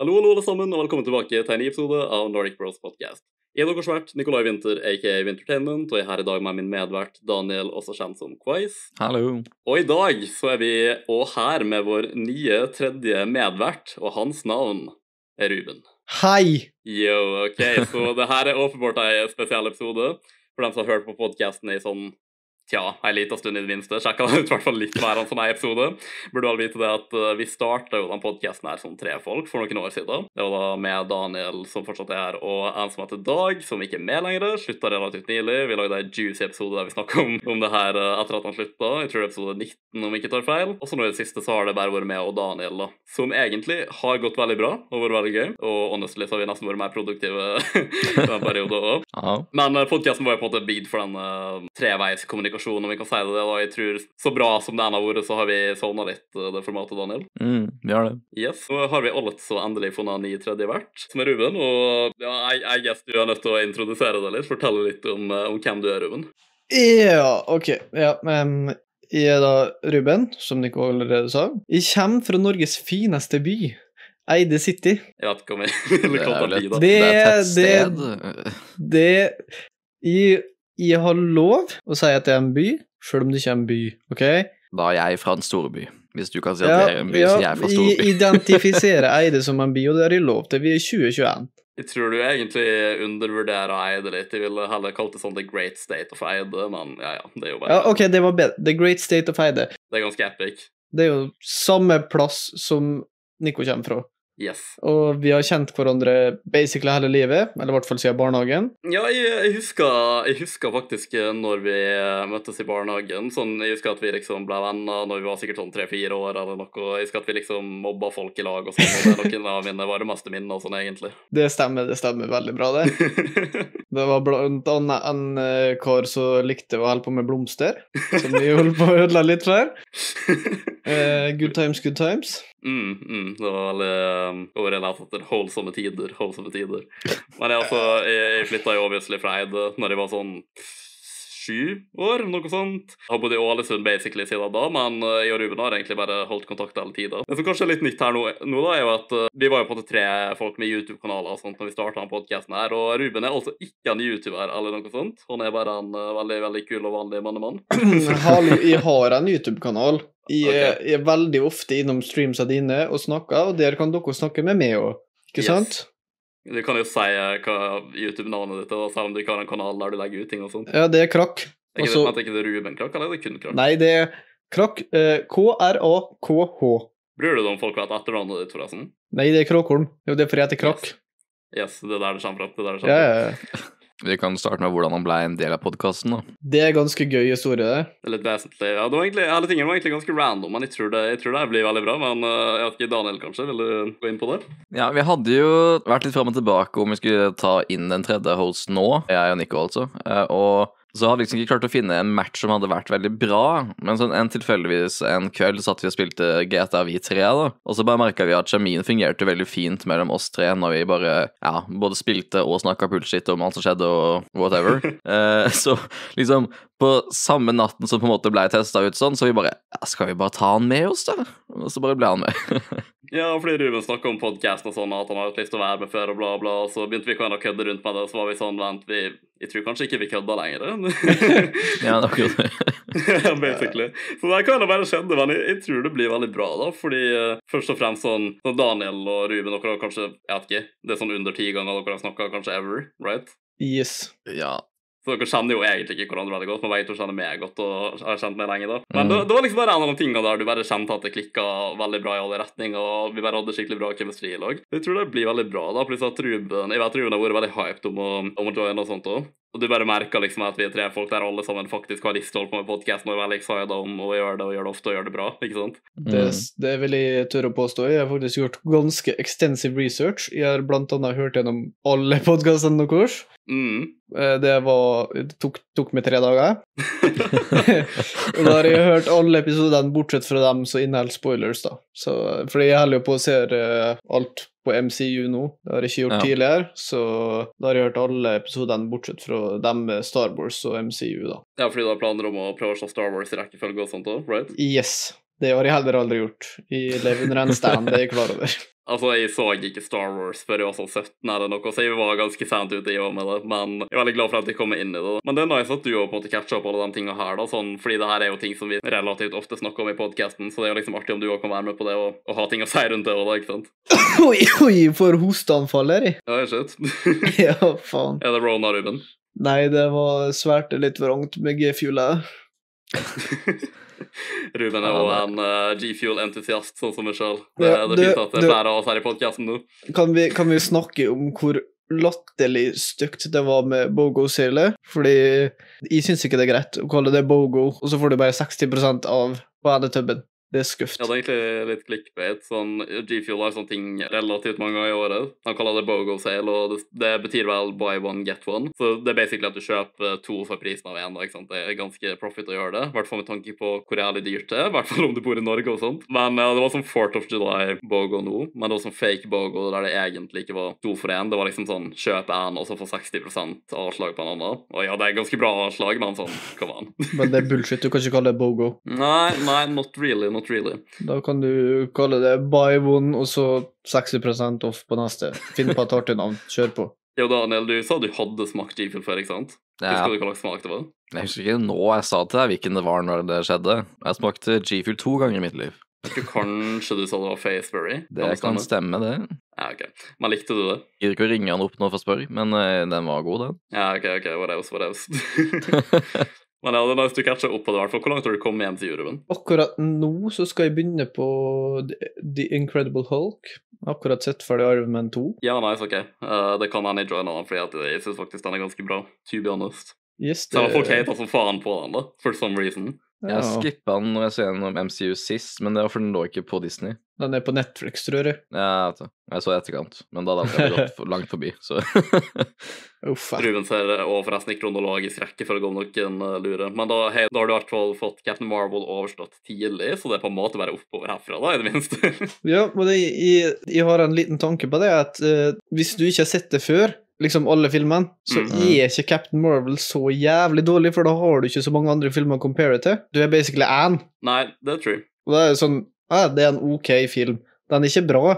Hallo, hallo alle sammen, og velkommen tilbake til en ny episode av Nordic Bros Podcast. Jeg er deres vert, Nikolai Winther, aka Wintertainment, og jeg er her i dag med min medvert Daniel, også kjent som Quiz. Hallo. Og i dag så er vi òg her med vår nye tredje medvert, og hans navn er Ruben. Hei! Yo, ok, så det her er åpenbart en spesiell episode for dem som har hørt på podkasten i sånn Tja, ei lita stund i det minste. Sjekka ut hvert fall litt hver enn sånn episode. Burde vel vite det at uh, vi starta jo den podkasten her som tre folk for noen år siden. Det var da med Daniel, som fortsatt er her, og en som heter Dag, som ikke er med lenger. Slutta relativt nylig. Vi lagde en juicy episode der vi snakka om, om det her uh, etter at han slutta. Jeg tror det er episode 19, om jeg ikke tar feil. Og så nå i det siste så har det bare vært med og Daniel, da. Som egentlig har gått veldig bra og vært veldig gøy. Og honestly så har vi nesten vært mer produktive i den perioden òg. Men uh, podkasten var jo på en måte bygd for den uh, treveiskommunikasjonen, om vi kan si det. da. Jeg tror Så bra som det enn har vært, så har vi savna litt uh, det formatet, Daniel. Mm, vi har det. Yes, Nå har vi altså endelig funnet en ny tredje vert, som er Ruben. Og ja, jeg, jeg guess du er nødt til å introdusere deg litt. Fortelle litt om, uh, om hvem du er, Ruben. Ja, OK. Ja, em, jeg er da Ruben, som Nico allerede sa. Jeg kommer fra Norges fineste by, Eide City. Jeg vet ikke om jeg ville Det kalt det by, da. Det- det er et det- det, Det jeg, jeg har lov å si at det er en by, selv om det ikke er en by, OK? Da er jeg fra en storby. Hvis du kan si at Ja, det er en by, så jeg er fra jeg storby. identifiserer Eide som en by, og det har jeg lov til. Vi er i 2021. Jeg tror du egentlig undervurderer Eide litt. Jeg ville heller kalt det sånn The Great State of Eide, men ja, ja. Det er jo bare Ja, OK, det var bedre. The Great State of Eide. Det er ganske epic. Det er jo samme plass som Nico kommer fra. Yes. Og vi har kjent hverandre basically hele livet, eller i hvert fall siden barnehagen. Ja, jeg, jeg, husker, jeg husker faktisk eh, når vi eh, møttes i barnehagen. Sånn, jeg husker at vi liksom ble venner når vi var sikkert sånn tre-fire år eller noe. Jeg husker at vi liksom mobba folk i lag og sånn. Og det er noen av mine varmeste minner og sånn, egentlig. Det stemmer, det stemmer veldig bra, det. Det var blant annet en eh, kar som likte å holde på med blomster, som vi holdt på å ødelegge litt for. Uh, good times, good times. Mm, mm, det var veldig um, overrelert etter holdsomme tider. Holdsomme tider. Men jeg, altså, jeg, jeg flytta jo obviously fra Eide når jeg var sånn sju år, noe sånt. Jeg har bodd i Ålesund basically siden da, men uh, jeg og Ruben har egentlig bare holdt kontakt hele tida. Det som kanskje er litt nytt her nå, nå da, er jo at uh, vi var jo på en måte tre folk med YouTube-kanaler og sånt når vi starta podkasten her, og Ruben er altså ikke en YouTuber eller noe sånt. Han er bare en uh, veldig, veldig kul og vanlig mannemann. Hallo, jeg har en YouTube-kanal. Jeg, er- Ok. jeg er veldig ofte innom streamsa dine og snakker, og der kan dere snakke med meg òg. Ikke Yes. sant? Du kan jo si uh, hva YouTube-navnet ditt er, selv om du ikke har en kanal der du legger ut ting og sånt. Ja, det er krakk. Er ikke, Og det, ikke det Ruben Krakk, eller er det kun Krakk? Nei, det er krakk. eh, K-r-a-k-h. Bryr du deg om folk vet etternavnet ditt, forresten? Nei, det er Kråkholm. Jo, det er fordi jeg heter Krakk. Yes, det er der det kommer fra. Det er der det kommer Ja, ja, ja. Vi kan starte med hvordan han ble en del av podkasten. Det er ganske gøy historie, det. Det er litt vesentlig. Ja, det var egentlig, Alle tingene var egentlig ganske random, men jeg tror det, jeg tror det blir veldig bra. Men uh, jeg vet ikke, Daniel, kanskje? Vil du gå inn på det? Ja, vi hadde jo vært litt fram og tilbake om vi skulle ta inn en tredje host nå, jeg og Nico altså. Eh, Og så hadde vi liksom ikke klart å finne en match som hadde vært veldig bra. Men sånn en tilfeldigvis en kveld satt vi og spilte GTA vi tre, da. Og så bare merka vi at kjemien fungerte veldig fint mellom oss tre når vi bare ja, både spilte og snakka bullshit om alt som skjedde og whatever. Eh, så liksom på samme natten som på en måte ble testa ut sånn, så vi bare ja, Skal vi bare ta han med oss, da? Og så bare ble han med. Ja, fordi Ruben snakka om podkast og sånn, at han har hatt lyst til å være med før, og bla, bla. Og så begynte vi å kødde rundt med det, og så var vi sånn Vent, vi, jeg tror kanskje ikke vi kødda lenger. ja, det akkurat det. Ja, basically. Så det kan jo bare skjedde, men jeg, jeg tror det blir veldig bra, da. Fordi uh, først og fremst sånn, sånn Daniel og Ruben, dere har kanskje Jeg vet ikke. Det er sånn under ti ganger dere har snakka, kanskje ever, right? Yes. Ja, Så dere kjenner jo egentlig ikke hverandre veldig godt, men begge to kjenner meg godt og har kjent meg lenge. da. Men Mm. det, det var liksom bare en av de tingene der du bare kjente at det klikka veldig bra i alle retninger, og vi bare hadde skikkelig bra kjemistri i lag. Jeg tror det blir veldig bra, da, pluss at Ruben Jeg vet Ruben har vært veldig hyped om å, om å joine og sånt òg. Og du bare merker liksom at vi er tre folk der alle sammen faktisk har lyst til å holde på med podkasten og er veldig excited om å gjøre det og gjøre det ofte og gjøre det bra. ikke sant? Det, Mm. det vil jeg tørre å påstå. Jeg har faktisk gjort ganske extensive research. Jeg har blant annet hørt gjennom alle podkastene deres. Mm. Eh, Det var Det tok, tok meg tre dager. og da har jeg hørt alle episodene bortsett fra dem som inneholder spoilers, da. Så, fordi jeg holder jo på å se eh, alt på MCU nå. Det har jeg ikke gjort Ja. tidligere, så da har jeg hørt alle episodene bortsett fra dem med Star Wars og MCU, da. Ja, fordi du har planer om å prøve å se Star Wars i rekkefølge og sånt òg, right? Yes. Det har jeg heller aldri gjort. Jeg lever under en stand, det er jeg klar over. Altså, Jeg så ikke Star Wars før jeg var sånn 17 eller noe, så jeg var ganske sent ute i år med det. Men jeg er veldig glad for at jeg kom inn i det. Men det er nice at du måte catcha opp alle de tingene her, da, sånn, fordi det her er jo ting som vi relativt ofte snakker om i podkasten, så det er jo liksom artig om du òg kan være med på det og, og ha ting å si rundt det òg, ikke sant? Oi, oi, for hosteanfall er jeg. Ja, shit. Ja, faen. er det Rona, Ruben? Nei, det var svært litt vrangt med G-fuelet. Ruben er jo en uh, G-fuel-entusiast, sånn som meg sjøl. Det, Ja, det er fint at det er flere av oss her i podkasten nå. Kan vi, kan vi snakke om hvor latterlig stygt det var med Bogo-seilet? Fordi jeg syns ikke det er greit å kalle det Bogo, og så får du bare 60% av er Det er skuffet. Ja, det er egentlig litt clickbait. Sånn, G-Fuel har sånne ting relativt mange ganger i året. Han kaller det BOGO sale, og det, det betyr vel buy one, get one. Så det er basically at du kjøper to for prisen av én. Det er ganske profit å gjøre det. I hvert fall med tanke på hvor jævlig dyrt det er. I hvert fall om du bor i Norge og sånt. Men ja, det var sånn 4th of July BOGO nå, men det var sånn fake BOGO der det egentlig ikke var to for én. Det var liksom sånn kjøp én og så få 60% avslag på en annen. Og ja, det er ganske bra avslag, men sånn, come on. Men det er bullshit. Du kan ikke kalle det Bogo. nei, nei, not really, not really. Da kan du kalle det buy one, og så 60% off på neste. Finn på et artig navn. Kjør på. Jo, Daniel, du sa du hadde smakt G-Fuel før, ikke sant? Ja, Husker du hva slags smak det var? jeg husker ikke nå jeg sa til deg hvilken det var når det skjedde. Jeg smakte G-Fuel to ganger i mitt liv. Jeg tror kanskje du sa det var Faceberry. Det kan stemme, det. Ja, ok. Men likte du det? Gidder ikke å ringe han opp nå for å spørre, men uh, den var god, den. Ja, ok, ok, what else, what else? Men ja, det er nice du catcher opp på det hvert fall. Hvor langt har du kommet hjem til Ruben? Akkurat nå så skal jeg begynne på The- Incredible Hulk. Akkurat sett ferdig Iron Man 2. Ja, nice, ok. Uh, det kan hende jeg joiner den, for jeg synes faktisk den er ganske bra. To be honest. Yes, Selv om folk hater som faen på den, da. For some reason. Jeg ja, skippa den når jeg så gjennom MCU sist, men det var fordi den lå ikke på Disney. Den er på Netflix, tror jeg. Ja, vet det. Jeg så i etterkant, men da hadde jeg gått for langt forbi, så. Ruben ser og forresten i kronologisk rekkefølge om noen uh, lurer. Men da, hei, da har du i hvert fall fått Captain Marvel overstått tidlig, så det er på en måte bare oppover herfra, da, i det minste. Ja, men jeg, jeg, jeg har en liten tanke på det, at uh, hvis du ikke har sett det før, liksom alle filmene, så Mhm. er ikke Captain Marvel så jævlig dårlig, for da har du ikke så mange andre filmer å compare til. Du er basically Anne, Nei, det er true. og det er sånn, ja, det er en ok film. Den er ikke bra,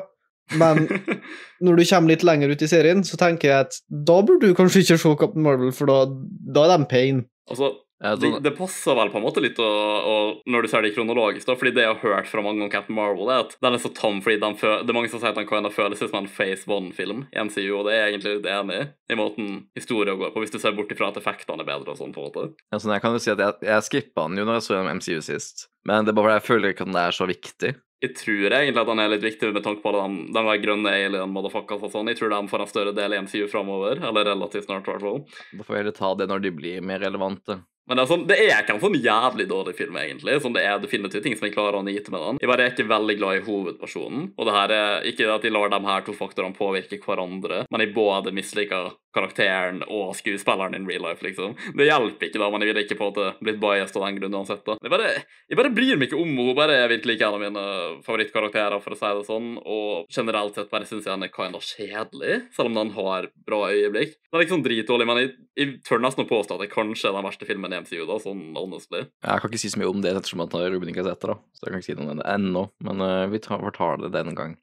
men når du kommer litt lenger ut i serien, så tenker jeg at da burde du kanskje ikke se Captain Marvel, for da, da er de pain. altså, det, sånn, det passer vel på en måte litt å, å, når du ser det kronologisk, da, fordi det jeg har hørt fra mange om Captain Marvel, er at den er så tom fordi den det er mange som sier at den kan føles som en Phase One-film i MCU, og det er jeg egentlig litt enig i, i måten historien går på, hvis du ser bort ifra at effektene er bedre og sånn, på en måte. ja, sånn, jeg kan jo si at jeg, jeg skippa den jo når jeg så gjennom MCU sist, men det er bare fordi jeg føler ikke at den er så viktig. Jeg tror egentlig at den er litt viktig med tanke på den, den var grønne alien motherfuckers og sånn. Jeg tror de får en større del i MCU framover, eller relativt snart, i hvert fall. Da får jeg heller ta det når de blir mer relevante. Men det er, sånn, det er ikke en sånn jævlig dårlig film, egentlig. Sånn, det er definitivt ting som jeg klarer å nyte med den. Jeg bare er ikke veldig glad i hovedpersonen. Og det her er ikke at jeg lar de her to faktorene påvirke hverandre, men jeg både misliker karakteren og skuespilleren in real life, liksom. Det hjelper ikke, da, jeg ville ikke på en måte blitt biased av den grunn uansett. da. Jeg bare, jeg bare bryr meg ikke om henne. Hun bare er virkelig ikke en av mine favorittkarakterer, for å si det sånn. Og generelt sett bare syns jeg den er kinda kjedelig, selv om den har bra øyeblikk. Den er sånn dritdårlig, men jeg, jeg tør nesten å påstå at det kanskje er den verste filmen i MCU, da, sånn honestly. Jeg kan ikke si så mye om det ettersom at Ruben ikke har sett det, da. Så jeg kan ikke si noe om det ennå, men uh, vi tar, tar det den gang.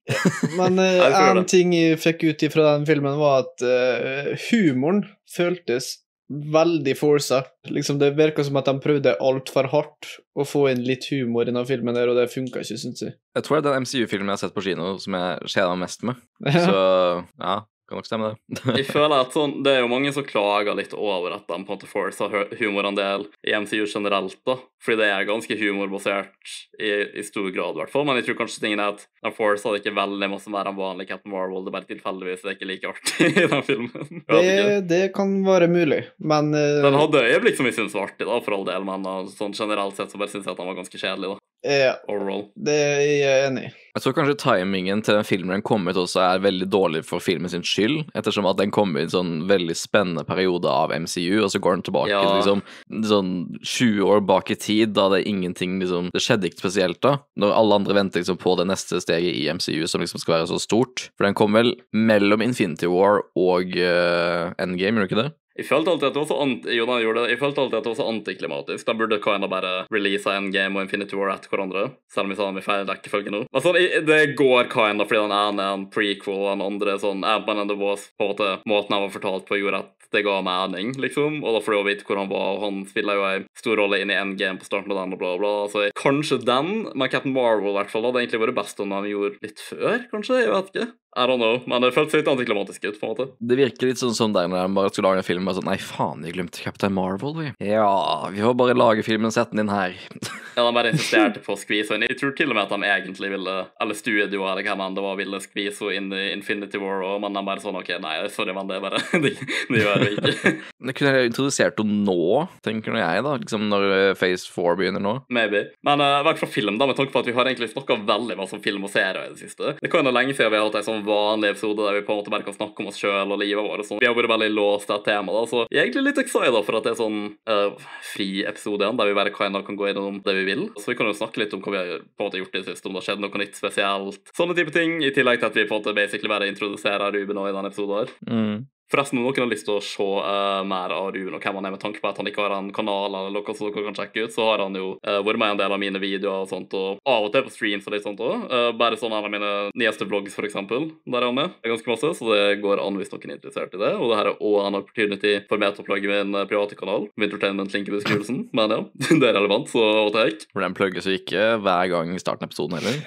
Men uh, en ting jeg fikk ut fra den filmen, var at eh, humoren føltes veldig forsa. Liksom, det virka som at de prøvde altfor hardt å få inn litt humor i denne filmen, der, og det funka ikke, syns jeg. Jeg tror det er den MCU-filmen jeg har sett på kino som jeg kjeda meg mest med. Så ja, kan nok stemme det. Jeg føler at sånn, Det er jo mange som klager litt over at de på en måte forcer hu- humorandel i MCU generelt, da. Fordi det er ganske humorbasert i, i stor grad, i hvert fall. Men jeg tror kanskje tingen er at de forcer det ikke veldig masse mer enn vanlig Captain Marvel. Det er bare tilfeldigvis det er ikke like artig i den filmen. Det, det kan være mulig, men uh... Den hadde øyeblikk som jeg syntes var artig, da, for all del, men da, sånn generelt sett så bare syns jeg at den var ganske kjedelig, da. Eh, Overall. det er jeg enig i. Jeg tror kanskje timingen til den filmen den kom ut også er veldig dårlig for filmen sin skyld, ettersom at den kom i en sånn veldig spennende periode av MCU, og så går den tilbake Ja. liksom sånn 20 år bak i tid, da det er ingenting liksom Det skjedde ikke spesielt da, når alle andre venter liksom på det neste steget i MCU som liksom skal være så stort. For den kom vel mellom Infinity War og uh, Endgame, gjør den ikke det? Jeg følte alltid at det var så anti, jo, nei, jeg. Jeg følte alltid at det var så antiklimatisk. De burde kinda bare releasa Endgame og Infinity War etter hverandre. Selv om jeg sa dem i feil rekkefølge nå. Sånn, det går kinda fordi den ene er en prequel, og den andre sånn Ant-Man and the Wasp, på en måte måten jeg var fortalt på, gjorde at det ga mening, liksom. Og da får du jo vite hvor han var, og han spiller jo en stor rolle inn i Endgame på starten av den, og bla, bla. Så kanskje den, men Captain Marvel i hvert fall, hadde egentlig vært best om de gjorde litt før, kanskje? Jeg vet ikke. I don't know, men det føltes litt antiklimatisk ut, på en måte. Det virker litt sånn som der når de bare skulle lage en film og sånn Nei, faen, vi glemte Captain Marvel, vi. Ja, vi får bare lage filmen og sette den inn her. Ja, de bare insisterte på å skvise inn. Jeg tror til og med at de egentlig ville, eller studio eller hvem det var, ville skvise inn i Infinity War òg, men de bare sånn OK, nei, sorry, men det er bare Det, de gjør vi ikke. Det kunne jeg introdusert henne nå, tenker nå jeg, da. Liksom når eh, Phase 4 begynner nå. Maybe. Men uh, hvert fall film, da, med tanke på at vi har egentlig snakka veldig masse om film og serier i det siste. Det kan jo lenge siden vi har hatt ei sånn vanlig episode der vi på en måte bare kan snakke om oss sjøl og livet vårt. og sånn. Vi har vært veldig låst av et tema, da, så jeg er egentlig litt excited for at det er sånn uh, fri episode igjen, der vi bare of kan gå innom det vi vil. Så vi kan jo snakke litt om hva vi har på en måte gjort i det siste, om det har skjedd noe nytt spesielt. Sånne type ting, i tillegg til at vi på en måte basically bare introduserer Ruben også i denne episoden. Mm. Forresten, om noen har lyst til å se uh, mer av Ruben og hvem han er, med tanke på at han ikke har en kanal, eller noe som dere kan sjekke ut, så har han jo uh, vært med i en del av mine videoer og sånt, og av og til på streams og litt sånt òg. bare sånn en av mine nyeste vlogs, for eksempel. Der er han med. Det er ganske masse, så det går an hvis noen er interessert i det. Og det her er òg en opportunity for meg til å plugge min eh, private kanal. Wintertainment-link i beskrivelsen. Men ja, det er relevant, så what the heck. For den plugges jo ikke hver gang i starten av episoden heller.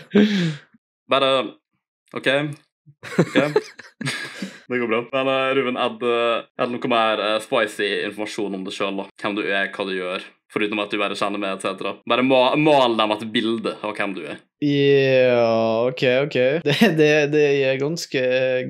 Bare OK. OK. Det går bra. Men uh, Ruben, er det, noe mer uh, spicy informasjon om deg sjøl? Hvem du er, hva du gjør? Foruten at du bare kjenner meg, etc. Bare ma mal dem et bilde av hvem du er. Ja, OK, OK. Det, det, det er ganske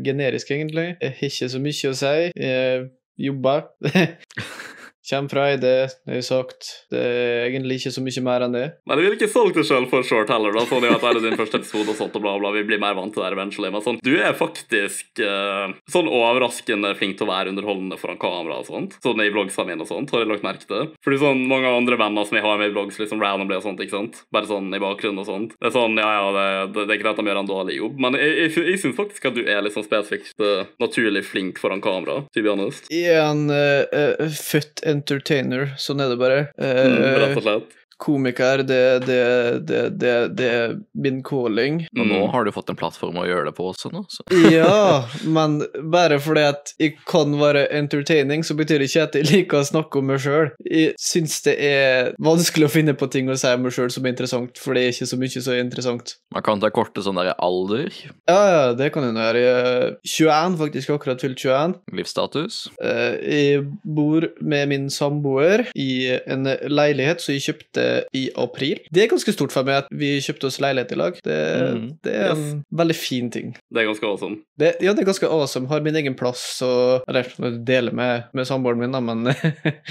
generisk, egentlig. Ikke så mye å si. Jeg jobber. Kjem fra Eide, det er sagt. Det er egentlig ikke så mye mer enn det. Men du vil ikke solgt det sjøl for short heller, da. Sånn at det er din første episode og sånt og bla, bla. Vi blir mer vant til det eventually. Men sånn, du er faktisk uh, sånn overraskende flink til å være underholdende foran kamera og sånt. Sånn i vlogsene mine og sånt, har jeg lagt merke til. Fordi sånn mange andre venner som jeg har med i vlogs, liksom randomly og sånt, ikke sant. Bare sånn i bakgrunnen og sånt. Det er sånn, ja ja, det, det, det er greit at de gjør en dårlig jobb, men jeg, jeg, jeg syns faktisk at du er litt sånn spesifikt uh, naturlig flink foran kamera, to be honest. Jeg er en uh, født entertainer, sånn er det bare. Eh, Mm, rett og slett. Komiker, det, det, det, det, det er min calling. Og nå Mm. har du fått en plattform å gjøre det på også, nå. Så. Ja, men bare fordi at jeg kan være entertaining, så betyr det ikke at jeg liker å snakke om meg sjøl. Jeg syns det er vanskelig å finne på ting å si om meg sjøl som er interessant, for det er ikke så mye er interessant. Man kan ta korte sånn der alder, Ja, ja, det kan jeg gjøre. Jeg er 21, faktisk akkurat fylt 21. livsstatus. Eh, Jeg bor med min samboer i en leilighet som jeg kjøpte i april. Det er ganske stort for meg at vi kjøpte oss leilighet i lag. Det, mm. det er en veldig fin ting. Det er ganske awesome. Det, ja, det er ganske awesome. Har min egen plass og Eller deler med, med samboeren min, da, men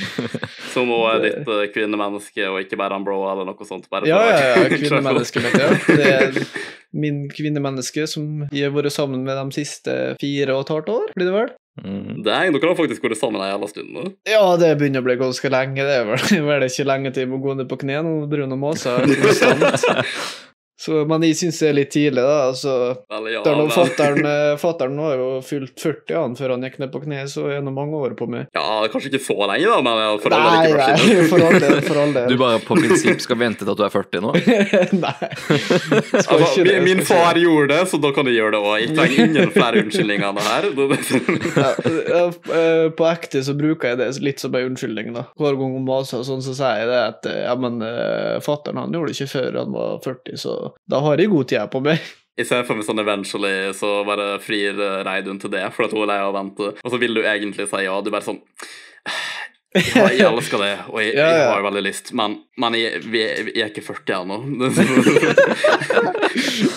Som òg er ditt eh, kvinnemenneske og ikke bare en bro eller noe sånt. Bare Ja, ja, ja. Kvinnemennesket mitt, ja. Det er min kvinnemenneske som jeg har vært sammen med de siste fire og et halvt år, blir det vel? Mm. Det er, dere har faktisk vært sammen en jævla stund. Ja, det begynner å bli ganske lenge. Det er vel, vel ikke lenge til vi må gå ned på kne nå, Bruno Maas. Så, men jeg syns det er litt tidlig, da. altså ja, Fattern var eh, jo fylt 40 han før han gikk ned på kne, så er nå mange år på meg. Ja, kanskje ikke så lenge, da, men for all del Nei, ikke nei, for all del, for all del. Du bare på prinsipp skal vente til at du er 40 nå? nei. Altså, det, min, far ikke gjorde det, så da kan du gjøre det òg. Jeg trenger ingen flere unnskyldninger enn det her. Ja, eh, På ekte så bruker jeg det litt som en unnskyldning. da. Hver gang hun maser, og sånn, så sier jeg det at eh, ja, men fattern han gjorde det ikke før han var 40, så da har jeg god tid på meg. Jeg ser for meg sånn eventually så bare frir eh, Reidun til det, for at hun er lei av å vente. Og så vil du egentlig si ja. Du bare sånn ja, jeg elsker det, og jeg, Ja, jeg har jo veldig lyst, men, men jeg, vi, jeg er ikke 40 ennå.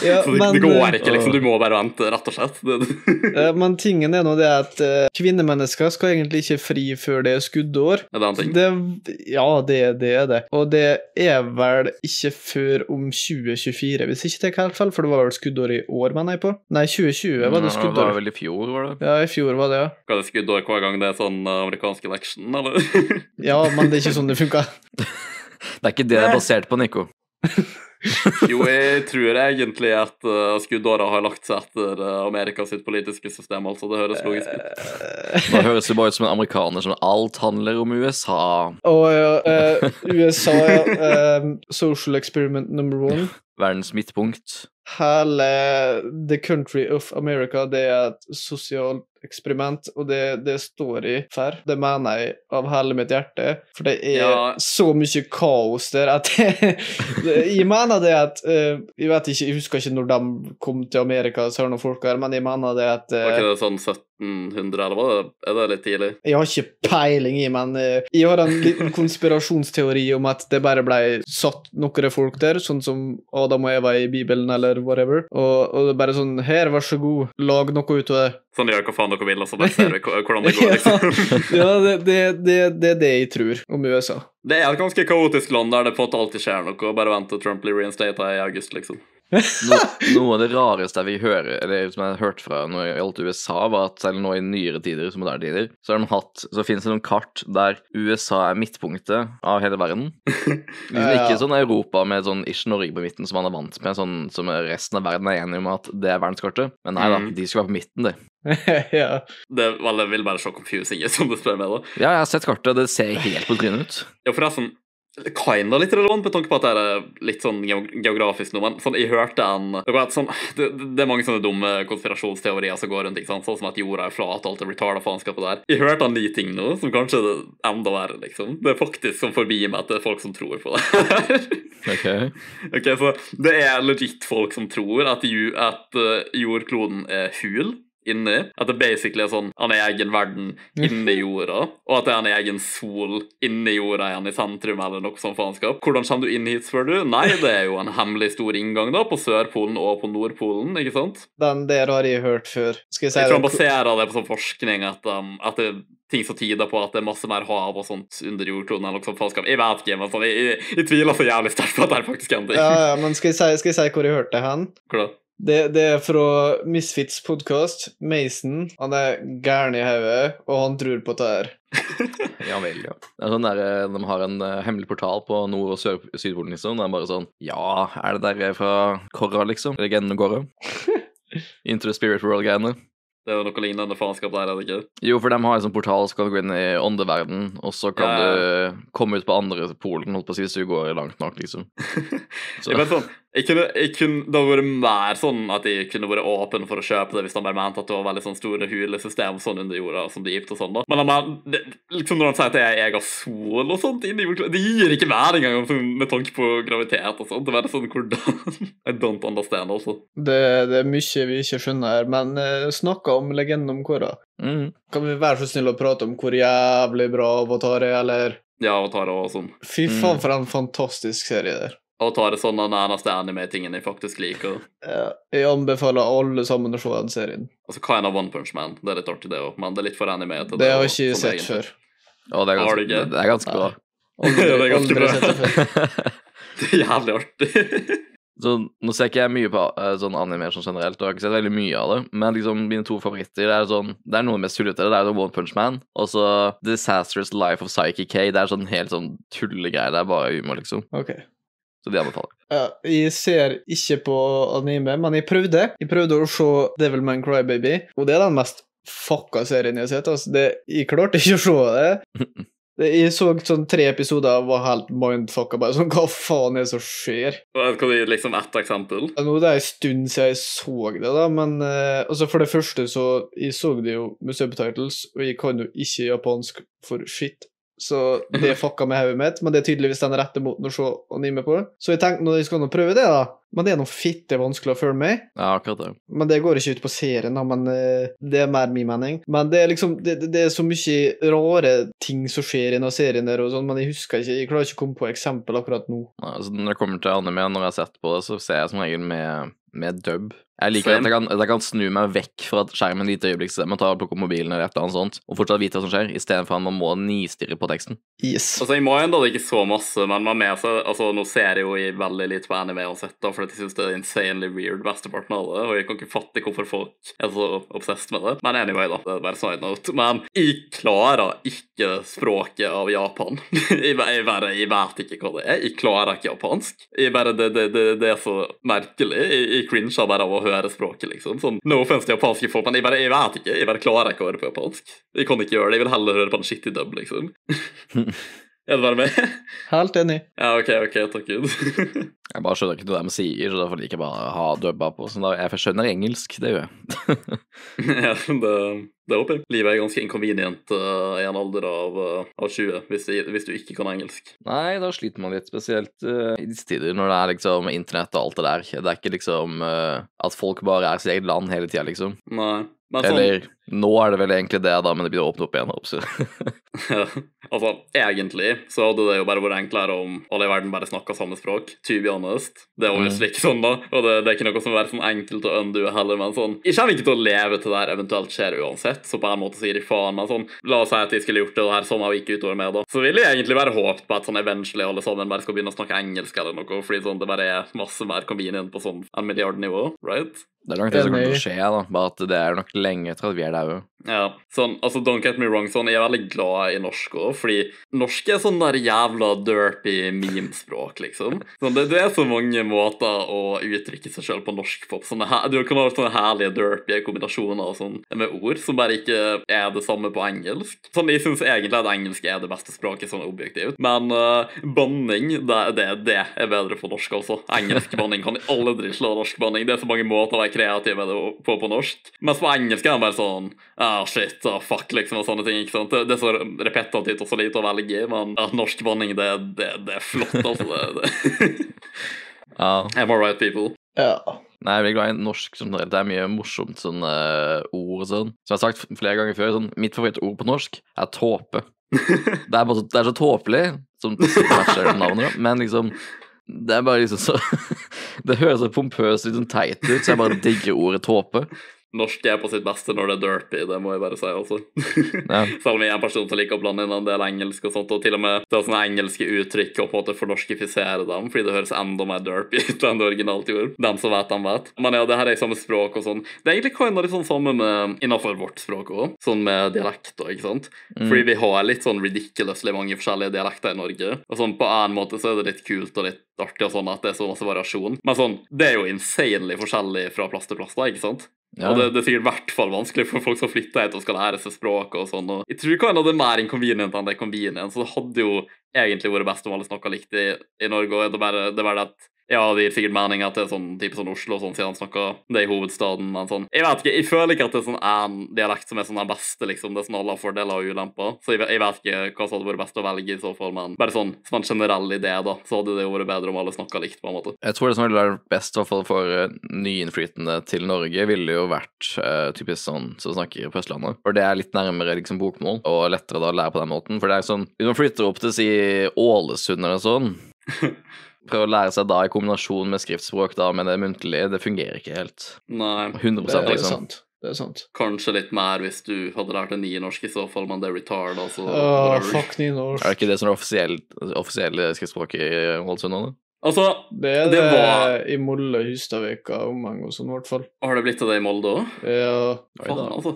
Ja, så det, går eh, ikke, liksom. Du må bare vente, rett og slett. Eh, Men tingen er nå det at eh, kvinnemennesker skal egentlig ikke fri før det er skuddår. er det en ting? Det, ja, det, det er det. Og det er vel ikke før om 2024, hvis ikke det er helt feil, for det var vel skuddår i år, mener jeg på. Nei, 2020 var det Ja, det var vel i fjor, var det? Ja, i fjor var det, ja. Skal det skuddår hver gang det er sånn eh, amerikansk election, eller? Ja, men det er ikke sånn det funka. Det er ikke det det er basert på, Nico. jo, jeg tror egentlig at uh, skuddåra har lagt seg etter uh, Amerika sitt politiske system, altså. Det høres logisk ut. Da høres det bare ut som en amerikaner som alt handler om USA. Og ja, eh, USA, ja. eh, social experiment number one. Verdens midtpunkt. Hele The Country of America, det er et sosialt eksperiment, og det, det står i for. Det mener jeg av hele mitt hjerte, for det er Ja. så mye kaos der at Jeg mener det at eh, Jeg vet ikke, jeg husker ikke når de kom til Amerika, sør noen folk her, men jeg mener det at eh, Var ikke det sånn 1700, eller var det, er det litt tidlig? Jeg har ikke peiling i, men eh, jeg har en liten konspirasjonsteori om at det bare ble satt noen folk der, sånn som Adam og Eva i Bibelen eller whatever, og, og det er bare sånn Her, vær så god, lag noe ut av det. Sånn gjør hva faen dere vil, og så bare ser vi hvordan det går, liksom. ja, det, det, det, det er det jeg tror om USA. Det er et ganske kaotisk land der det på en måte alltid skjer noe, og bare vent til Trump blir reinstata i august, liksom. No, noe av det rareste jeg hører, eller som jeg har hørt fra når det gjaldt USA, var at selv nå i nyere tider, som moderne tider, så har de hatt Så finnes det noen kart der USA er midtpunktet av hele verden. Liksom Ja, ja. ikke sånn Europa med sånn ish Norge på midten som man er vant med, sånn som resten av verden er enig om at det er verdenskortet. Men nei da, Mhm. de skal være på midten, de. ja. Det vel, vil bare se confusing ut, som du spør meg, da. Ja, jeg har sett kartet, det ser helt på trynet ut. Ja, for det er sånn kinda litt relevant med tanke på at det er litt sånn geografisk nå, men sånn, jeg hørte en det, var et sånn, det, det er mange sånne dumme konspirasjonsteorier som går rundt, ikke sant? sånn som at jorda er flat, alt er retard og faenskapet der. Jeg hørte en ny ting nå, som kanskje er enda verre, liksom. Det er faktisk som forbi meg at det er folk som tror på det. Ok. ok, så det er legit folk som tror at, at eh, jordkloden er hul. Inni. At det basically er sånn han er egen verden inni jorda, og at det er en egen sol inni jorda igjen i sentrum, eller noe sånt faenskap. Hvordan kommer du inn hit, spør du? Nei, det er jo en hemmelig stor inngang da, på Sørpolen og på Nordpolen, ikke sant? Den der har jeg hørt før. Skal jeg si Jeg tror han baserer det på sånn forskning at, um, at det er ting som tyder på at det er masse mer hav og sånt under jordkloden, eller noe sånt. Jeg vet ikke, men sånn, jeg, jeg, jeg tviler så jævlig sterkt på at det er faktisk en ting. Ja, ja, men skal jeg si, skal jeg si hvor jeg hørte det hen? Hvor da? Det, det er fra Misfits podkast. Mason han er gæren i hodet, og han tror på dette her. Ja vel, ja. Det er sånn der, eh, De har en eh, hemmelig portal på Nord- og Sør Sydpolen, liksom. Det er bare sånn Ja, er det der fra Korra, liksom? Legenden Korra? Into the spirit world-greiene. Det er jo noe lignende faenskap der, er det ikke? Jo, for de har en sånn portal, så kan du gå inn i åndeverden, og så kan Ja, ja. du komme ut på andre polen, holdt på å si, hvis du går langt nok, liksom. Så- Jeg vet sånn, jeg kunne, jeg kunne, det hadde vært mer sånn at jeg kunne vært åpen for å kjøpe det hvis han bare mente at det var veldig sånn store hulesystem sånn under jorda som det gikk og sånn da. Men han, det, liksom når han sier at det er egen sol og sånt inni det gir ikke mening engang sånn, med tanke på gravitet og sånt. Det er sånn, hvordan? I don't understand, altså. Det, det er mye vi ikke skjønner her, men uh, snakka om legenden om kåra. Mm. Kan vi være så snille å prate om hvor jævlig bra Avatar er, eller? Ja, Avatar og sånn. Fy faen, for en fantastisk serie der. Avatar det sånn den eneste anime-tingen jeg faktisk liker. Ja, jeg anbefaler alle sammen å se den serien. Altså, kind of One Punch Man. Det er litt artig, det òg, men det er litt for anime Det, Det har jeg ikke sett egentlig. før. Ja, det er ganske, det, det er ganske bra. Aldri, det er ganske bra. det er jævlig artig. Så nå ser ikke jeg mye på eh, sånn anime sånn generelt, og jeg har ikke sett veldig mye av det, men liksom mine to favoritter det er sånn Det er noe mest tullete. Det er One Punch Man, og så Disastrous Life of Psyche K. Det er sånn helt sånn tullegreier. Det er bare humor, liksom. Ok. Så det anbefaler. Ja, jeg ser ikke på anime, men jeg prøvde. Jeg prøvde å se Devilman Crybaby, og det er den mest fucka serien jeg har sett. Altså, det, jeg klarte ikke å se det. det. Jeg så sånn tre episoder og var helt mindfucka. Bare sånn, hva faen er det som skjer? Kan du gi liksom ett eksempel? Ja, Nå det er en stund siden jeg så det, da, men uh, altså for det første så Jeg så det jo med subtitles, og jeg kan jo ikke japansk for shit. Så det fucka med hodet mitt, men det er tydeligvis den rette måten å se anime på. Så jeg tenkte nå jeg skal nå prøve det, da Men det er noe fitte vanskelig å følge med. Ja, akkurat det. Men det går ikke ut på serien, da, men eh, det er mer min mening. Men det er liksom Det, det- er så mye rare ting som skjer i denne serien der, og sånn, men jeg husker ikke Jeg klarer ikke å komme på eksempel akkurat nå. Ja, Altså, når det kommer til anime, når jeg har sett på det, så ser jeg som regel med, med dub. Jeg liker at jeg, kan, at jeg kan snu meg vekk fra skjermen et lite øyeblikk, man tar og plukke opp mobilen eller et eller annet sånt, og fortsatt vite hva som skjer, istedenfor at man må nistirre på teksten. Yes. Altså, Jeg må enda ikke så masse, men man med seg, altså, nå ser jeg jo i veldig lite på anime uansett, da, fordi jeg syns det er insanely weird mesteparten av det, og jeg kan ikke fatte hvorfor folk er så obsessed med det. Men anyway, da. Det er bare side note. Men jeg klarer ikke språket av Japan. jeg, jeg bare, jeg vet ikke hva det er. Jeg klarer ikke japansk. Jeg bare, det, det, det, det er så merkelig. Jeg, jeg cringer bare av å høre språket, liksom. Sånn, no offense til japanske folk, men jeg bare, jeg vet ikke. Jeg bare klarer ikke å høre på japansk. Jeg kan ikke gjøre det. Jeg vil heller høre på en shitty dub, liksom. er du bare med? Helt enig. ja, OK, OK, takk Gud. Jeg bare skjønner ikke det de sier, så derfor liker jeg bare ha dubba på. Sånn da, jeg skjønner engelsk, det gjør jeg. ja, det, det håper jeg. Livet er ganske inconvenient uh, i en alder av, uh, av 20 hvis, hvis, du ikke kan engelsk. Nei, da sliter man litt, spesielt uh, i disse tider når det er liksom internett og alt det der. Det er ikke liksom at folk bare er sitt eget land hele tida, liksom. Nei. Sånn, Eller nå er det vel egentlig det, da, men det begynner å åpne opp igjen. Absolutt. ja, altså, egentlig så hadde det jo bare vært enklere om alle i verden bare snakka samme språk. To be honest. Det er jo mm. ikke sånn, da. Og det, det, er ikke noe som er sånn enkelt å undo heller, men sånn Jeg kommer ikke til å leve til det her eventuelt skjer uansett, så på en måte sier de faen. Men sånn, la oss si at de skulle gjort det her sånn og ikke utover med, da. Så ville jeg egentlig bare håpet på at sånn eventually alle sammen bare skal begynne å snakke engelsk eller noe, fordi sånn det bare er masse mer convenient på sånn en milliard nivå, right? Det er nok det som kommer til å skje, da. Bare at det er nok lenge til at vi er der òg. Ja, sånn, altså Don't get me wrong, sånn, jeg er veldig glad i norsk òg, fordi norsk er sånn der jævla derpy memespråk, liksom. Sånn, det, det, er så mange måter å uttrykke seg sjøl på norsk pop. Sånne, du kan ha sånne herlige derpy kombinasjoner og sånn, med ord som bare ikke er det samme på engelsk. Sånn, Jeg syns egentlig at engelsk er det beste språket sånn objektivt, men uh, banning, det, det, det, er bedre på norsk altså. Engelsk banning kan aldri slå norsk banning. Det er så mange måter å være kreativ på på norsk. Mens på engelsk er det bare sånn ah, shit, ah, fuck, liksom, og sånne ting. ikke sant? Det, det er så repetitivt og så lite å velge i, men ah, norsk vanning, det, det, det, er flott, altså. Det, det. ja. Am I right, people? Ja. Nei, jeg er glad i norsk som Det er mye morsomt sånn uh, ord og sånn. Som jeg har sagt flere ganger før, sånn, mitt favorittord på norsk er tåpe. det, er bare, det er så tåpelig, som matcher navnet, men liksom det er bare liksom så Det høres så pompøst litt sånn teit ut, så jeg bare digger ordet tåpe norsk er på sitt beste når det er derpy, det må jeg bare si, altså. Ja. Selv om jeg er en person som liker å blande inn en del engelsk og sånt, og til og med det er sånne engelske uttrykk og på en måte fornorskifisere dem, fordi det høres enda mer derpy ut enn det originalt gjorde. Dem som vet, dem vet. Men ja, det her er i samme språk og sånn. Det er egentlig kinda litt sånn samme med innafor vårt språk òg, sånn med dialekter, ikke sant. Mm. Fordi vi har litt sånn ridiculously mange forskjellige dialekter i Norge, og sånn på en måte så er det litt kult og litt artig og sånn at det er så masse variasjon. Men sånn, det er jo insanely forskjellig fra plass til plass, da, ikke sant? Ja. Og det, det, er sikkert i hvert fall vanskelig for folk som flytter hit og skal lære seg språk og sånn. Og jeg tror ikke det er mer inconvenient enn det er convenient, så det hadde jo egentlig vært best om alle snakka likt i, i Norge. og det er bare, det bare at ja, det gir sikkert mening at det er sånn type sånn Oslo, sånn, siden han snakker det i hovedstaden. Men sånn, jeg vet ikke, jeg føler ikke at det er sånn en dialekt som er sånn den beste, liksom. Det er sånn alle har fordeler og ulemper. Så jeg, jeg, vet ikke hva som hadde vært best å velge i så fall, men bare sånn som en generell idé, da, så hadde det jo vært bedre om alle snakka likt, på en måte. Jeg tror det som ville vært best, i hvert fall for uh, nyinnflytende til Norge, ville jo vært uh, typisk sånn som snakker på Østlandet. For det er litt nærmere liksom bokmål, og lettere da å lære på den måten. For det er sånn, hvis man flytter opp til si Ålesund eller sånn prøve å lære seg da i kombinasjon med skriftspråk da, men det muntlige, det fungerer ikke helt. Nei. 100 det er liksom. Sant. Det er sant. Kanskje litt mer hvis du hadde lært deg nynorsk i så fall, men det er retard, altså. Uh, fuck nynorsk. Er det ikke det som er offisielt offisielle skriftspråket i Ålesund nå? Altså, det er det, det var... i Molde, Hustadvika, omheng og sånn, i hvert fall. Har det blitt av det i Molde òg? Ja. Faen, altså.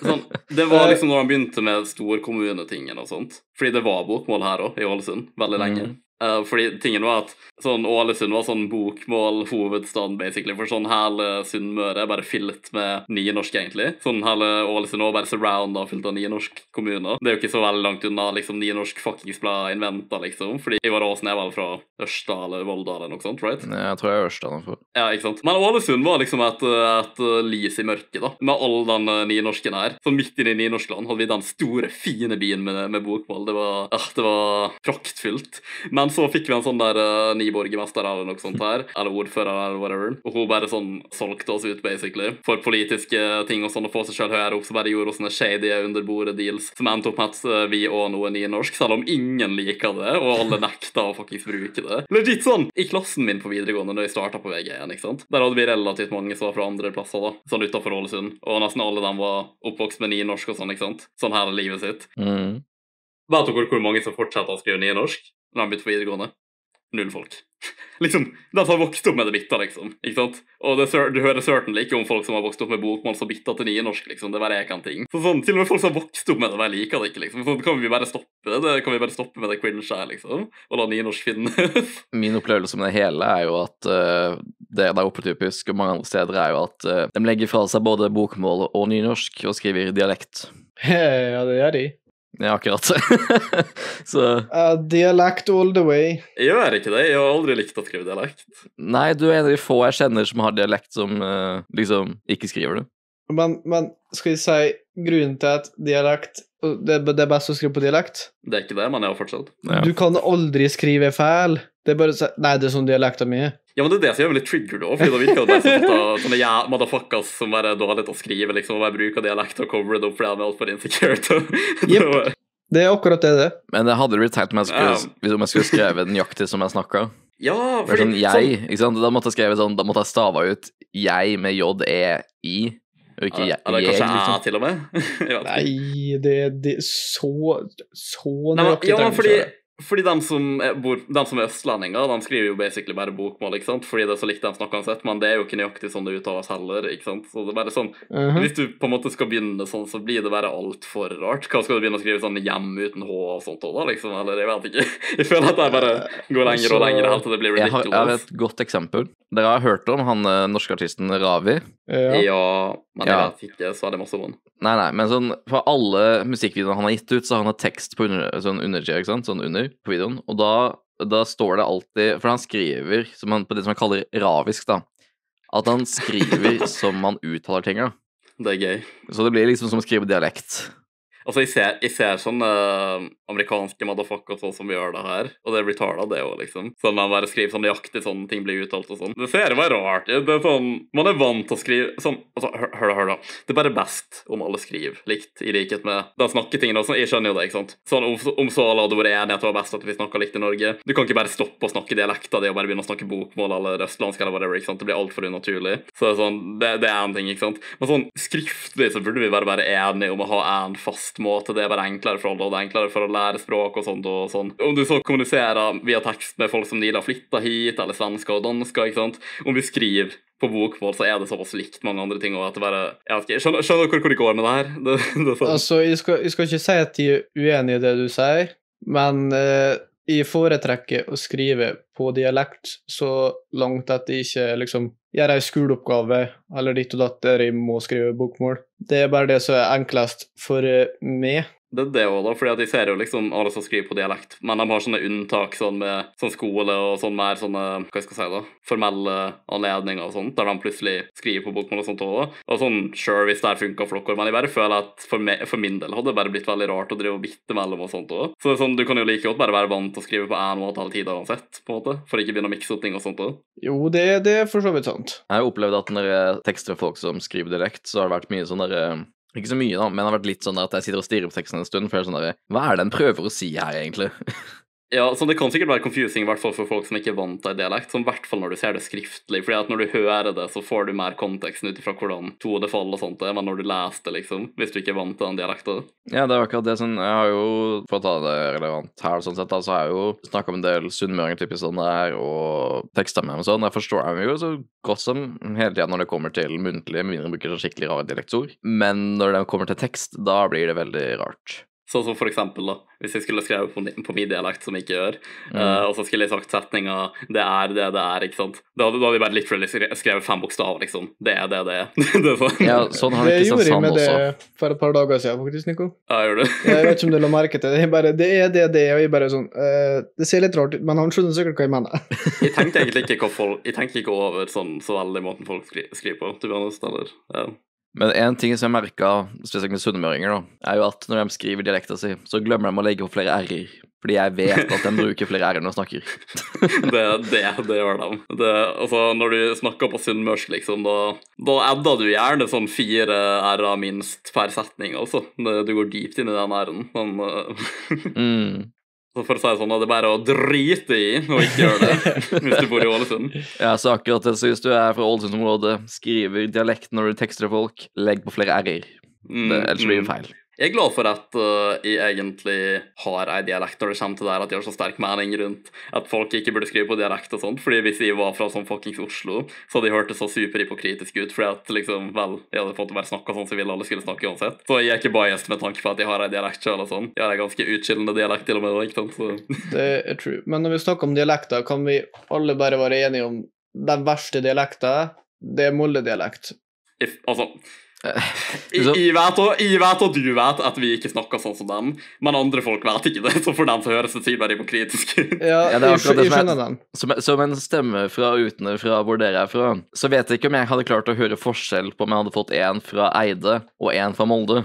Sånn, det var liksom når han begynte med storkommunetingen og sånt. Fordi det var bokmål her òg, i Ålesund, veldig lenge. Mm. Uh, fordi tingen var at sånn Ålesund var sånn bokmål hovedstaden, basically. For sånn hele Sunnmøre er bare fylt med nynorsk, egentlig. Sånn hele Ålesund er bare surrounda fylt av nynorsk kommuner. Det er jo ikke så veldig langt unna liksom nynorsk fuckings ble inventa, liksom. Fordi Ivar Aasen er vel fra Ørsta eller Volda eller noe sånt, right? Nei, jeg tror jeg er Ørsta. Ja, ikke sant. Men Ålesund var liksom et, et lys i mørket, da. Med all den eh, nynorsken her. Så midt inne i nynorskland hadde vi den store, fine byen med, med bokmål. Det var, uh, det var praktfullt. Men men så fikk vi en sånn der uh, ny borgermester eller noe sånt her, eller ordfører eller whatever, og hun bare sånn solgte oss ut, basically, for politiske ting og sånn, å få seg sjøl høyere opp, så bare gjorde hun sånne shady under bordet-deals som endte opp med at uh, vi og noe nynorsk, selv om ingen liker det, og alle nekta å faktisk bruke det. Legit sånn! I klassen min på videregående, når jeg starta på VG1, ikke sant, der hadde vi relativt mange som var fra andre plasser, da, sånn utafor Ålesund, og nesten alle dem var oppvokst med nynorsk og sånn, ikke sant, sånn hele livet sitt. Mm. Vet dere hvor mange som fortsetter å skrive nynorsk? Når han begynte på videregående. null folk. Liksom, De som har vokst opp med det bitta, liksom. ikke sant? Og det, du hører certainly ikke om folk som har vokst opp med bokmål som bitta til nynorsk, liksom. Det bare er en ting. Så sånn, Til og med folk som har vokst opp med det, bare liker det ikke, liksom. Så kan vi bare stoppe det? det? Kan vi bare stoppe med det cringe her, liksom? Og la nynorsk finnes? Min opplevelse med det hele er jo at uh, det der oppe typisk, og mange andre steder, er jo at uh, de legger fra seg både bokmål og nynorsk og skriver dialekt. Ja, det gjør de. Ja, akkurat. så Uh, dialekt all the way. Jeg gjør ikke det. Jeg har aldri likt å skrive dialekt. Nei, du er en av de få jeg kjenner som har dialekt som uh, liksom ikke skriver det. Men, men skal vi si grunnen til at dialekt det, det er best å skrive på dialekt? Det er ikke det, men jeg har fortsatt. Ja. Du kan aldri skrive feil. Det er bare å si Nei, det er sånn dialekta mi er. Ja, men det er det som gjør meg litt triggered òg, for da virker det som sånne ja, motherfuckers som bare er dårlige til å skrive, liksom, og bare bruker dialekt og cover det opp fordi de er altfor insecure. Det er akkurat det det. Men det hadde blitt teit om jeg skulle, Ja. om jeg skulle skrevet nøyaktig som jeg snakka. Ja, For fordi sånn jeg, ikke sant? Da måtte jeg skrevet sånn, da måtte jeg stava ut jeg med j-e-i, og ikke jeg, Eller kanskje jeg, liksom. til og med. Nei, det, det er så Så Nei, men, nøyaktig ja, men du fordi. Fordi de som, er, bor, de som er østlendinger, de skriver jo basically bare bokmål, ikke sant? Fordi det er så likt de snakker uansett, men det er jo ikke nøyaktig sånn det uttales heller, ikke sant? Så det er bare sånn, Mhm. hvis du på en måte skal begynne sånn, så blir det bare altfor rart. Hva skal du begynne å skrive sånn hjem uten H og sånt òg, da, liksom? Eller jeg vet ikke. Jeg føler at jeg bare går lenger og lenger helt til det blir Jeg har, jeg har et godt eksempel. Dere har hørt om han eh, norske artisten Ravi? Ja. Ja, men jeg Ja. vet ikke så veldig masse om den. Nei, nei, men sånn for alle musikkvideoene han har gitt ut, så har han hatt tekst på under, sånn under, ikke sant? Sånn under på videoen. Og da, da står det alltid For han skriver som han, på det som han kaller ravisk, da. At han skriver som han uttaler ting, da. Det er gøy. Så det blir liksom som å skrive dialekt. Altså, jeg ser, jeg ser sånne eh, amerikanske motherfuckers sånn som gjør det her, og det er tala, det òg, liksom. Sånn man bare skriver sånn nøyaktig sånn ting blir uttalt og sånn. Det ser bare rart ut. Det er sånn Man er vant til å skrive sånn Altså, hør, da, hør da. Det er bare best om alle skriver likt, i likhet med de snakketingene og sånn. Jeg skjønner jo det, ikke sant. Sånn om, om så alle hadde vært enige at det var best at vi snakka likt i Norge. Du kan ikke bare stoppe å snakke dialekta di og bare begynne å snakke bokmål eller østlandsk eller whatever, ikke sant. Det blir altfor unaturlig. Så det er sånn Det, det er en ting, ikke sant. Men sånn skriftlig så burde vi bare være enige om å ha en fast måte. Det er bare enklere for alle, og det er enklere for å lære språk og sånt og sånn. Om du så kommuniserer via tekst med folk som nylig har flytta hit, eller svensker og dansker, ikke sant. Om vi skriver på bokmål, så er det såpass likt mange andre ting. og at det bare, jeg ikke, Skjønner, skjønner dere hvor det går med det her? Det, det sånn. Altså, jeg skal, jeg skal ikke si at jeg er uenig i det du sier, men eh, jeg foretrekker å skrive på dialekt så langt at jeg ikke liksom gjør ei skoleoppgave eller ditt og datt der jeg må skrive bokmål. Det er bare det som er enklest for eh, meg. Det er det òg, da. fordi at de ser jo liksom alle som skriver på dialekt, men de har sånne unntak sånn med sånn skole og sånn mer sånne hva jeg skal si da, formelle anledninger og sånt, der de plutselig skriver på bokmål og sånt òg. Og sånn, sure, hvis det her funka for dere, men jeg bare føler at for, me for min del hadde det bare blitt veldig rart å drive og bitte mellom og sånt òg. Så det er sånn, du kan jo like godt bare være vant til å skrive på én måte hele tida uansett, på en måte, for ikke begynne å mikse opp ting og sånt òg. Jo, det, det er for så vidt sant. Jeg har opplevd at når jeg tekster folk som skriver direkte, så har det vært mye sånn derre Ikke så mye, da, men det har vært litt sånn at jeg sitter og stirrer på teksten en stund, for jeg er sånn der, Hva er det en prøver å si her, egentlig? Ja, så Det kan sikkert være confusing i hvert fall for folk som ikke er vant til dialekt. Som i hvert fall når du ser det skriftlig. fordi at når du hører det, så får du mer konteksten ut ifra hvordan todet faller og sånt, det, men når du leser det, liksom, hvis du ikke er vant til den dialekten. Ja, det er akkurat det sånn Jeg har jo, for å ta det relevant her, sånn sett, da, så har jeg jo snakka om en del sunnmøringer typisk sånn der, og tekster med dem sånn. Jeg forstår dem jo så godt som hele tida når det kommer til muntlig, med mindre de bruker så skikkelig rare dialektord. Men når det kommer til tekst, da blir det veldig rart. Sånn som for eksempel, da, hvis jeg skulle skrevet på, på min dialekt, som jeg ikke gjør, Mm. uh, og så skulle jeg sagt setninga 'det er det det er', ikke sant, da, da hadde jeg bare literally skrevet fem bokstaver, liksom. Det er det det er. det er sånn. Ja, sånn har Det gjorde jeg med også. det for et par dager siden, faktisk, Nico. Ja, gjør du? Jeg vet ikke om du la merke til det. Jeg bare, det er det det er, og jeg bare sånn uh, Det ser litt rart ut, men han skjønner sikkert hva jeg mener. Jeg tenkte egentlig ikke hva folk Jeg tenkte ikke over sånn så veldig måten folk skri, skriver på, til å være honest, eller ja. Men en ting som jeg merka, spesielt med sunnmøringer, da, er jo at når de skriver dialekta si, så glemmer de å legge på flere r-er. Fordi jeg vet at de bruker flere r-er når de snakker. Det, det, det gjør de. Det, altså, når du snakker på sunnmørsk, liksom, da, da adder du gjerne sånn fire r-er minst per setning, altså. Du går dypt inn i den r-en. Men, eh, Mm. For å si det sånn, det er bare å drite i og ikke gjøre det hvis du bor i Ålesund. Ja, så akkurat det, så hvis du er fra Ålesund-området, skriver dialekt når du tekster folk, legg på flere r-er. Mm, Ellers blir det mm. feil. Jeg er glad for at uh, jeg egentlig har ei dialekt når det kommer til det at jeg har så sterk mening rundt at folk ikke burde skrive på dialekt og sånt. fordi hvis jeg var fra sånn fuckings Oslo, så hadde jeg hørt det så superhypokritisk ut. fordi at liksom, vel, jeg hadde fått bare snakka sånn som ville alle skulle snakke uansett. Så jeg er ikke biased med tanke på at jeg har ei dialekt sjøl og sånn. Jeg har ei ganske utskillende dialekt til og med. ikke sant? Så. Det er true. Men når vi snakker om dialekter, kan vi alle bare være enige om den verste dialekta? Det er Molde-dialekt. If, altså, Så- jeg, vet, og, jeg vet og du vet at vi ikke snakker sånn som dem, men andre folk vet ikke det. Så for dem så høres det sikkert hypokritisk ut. Ja, Ja, det er akkurat det som er- Som, som en stemme fra utenfra hvor dere er fra, så vet jeg ikke om jeg hadde klart å høre forskjell på om jeg hadde fått en fra Eide og en fra Molde.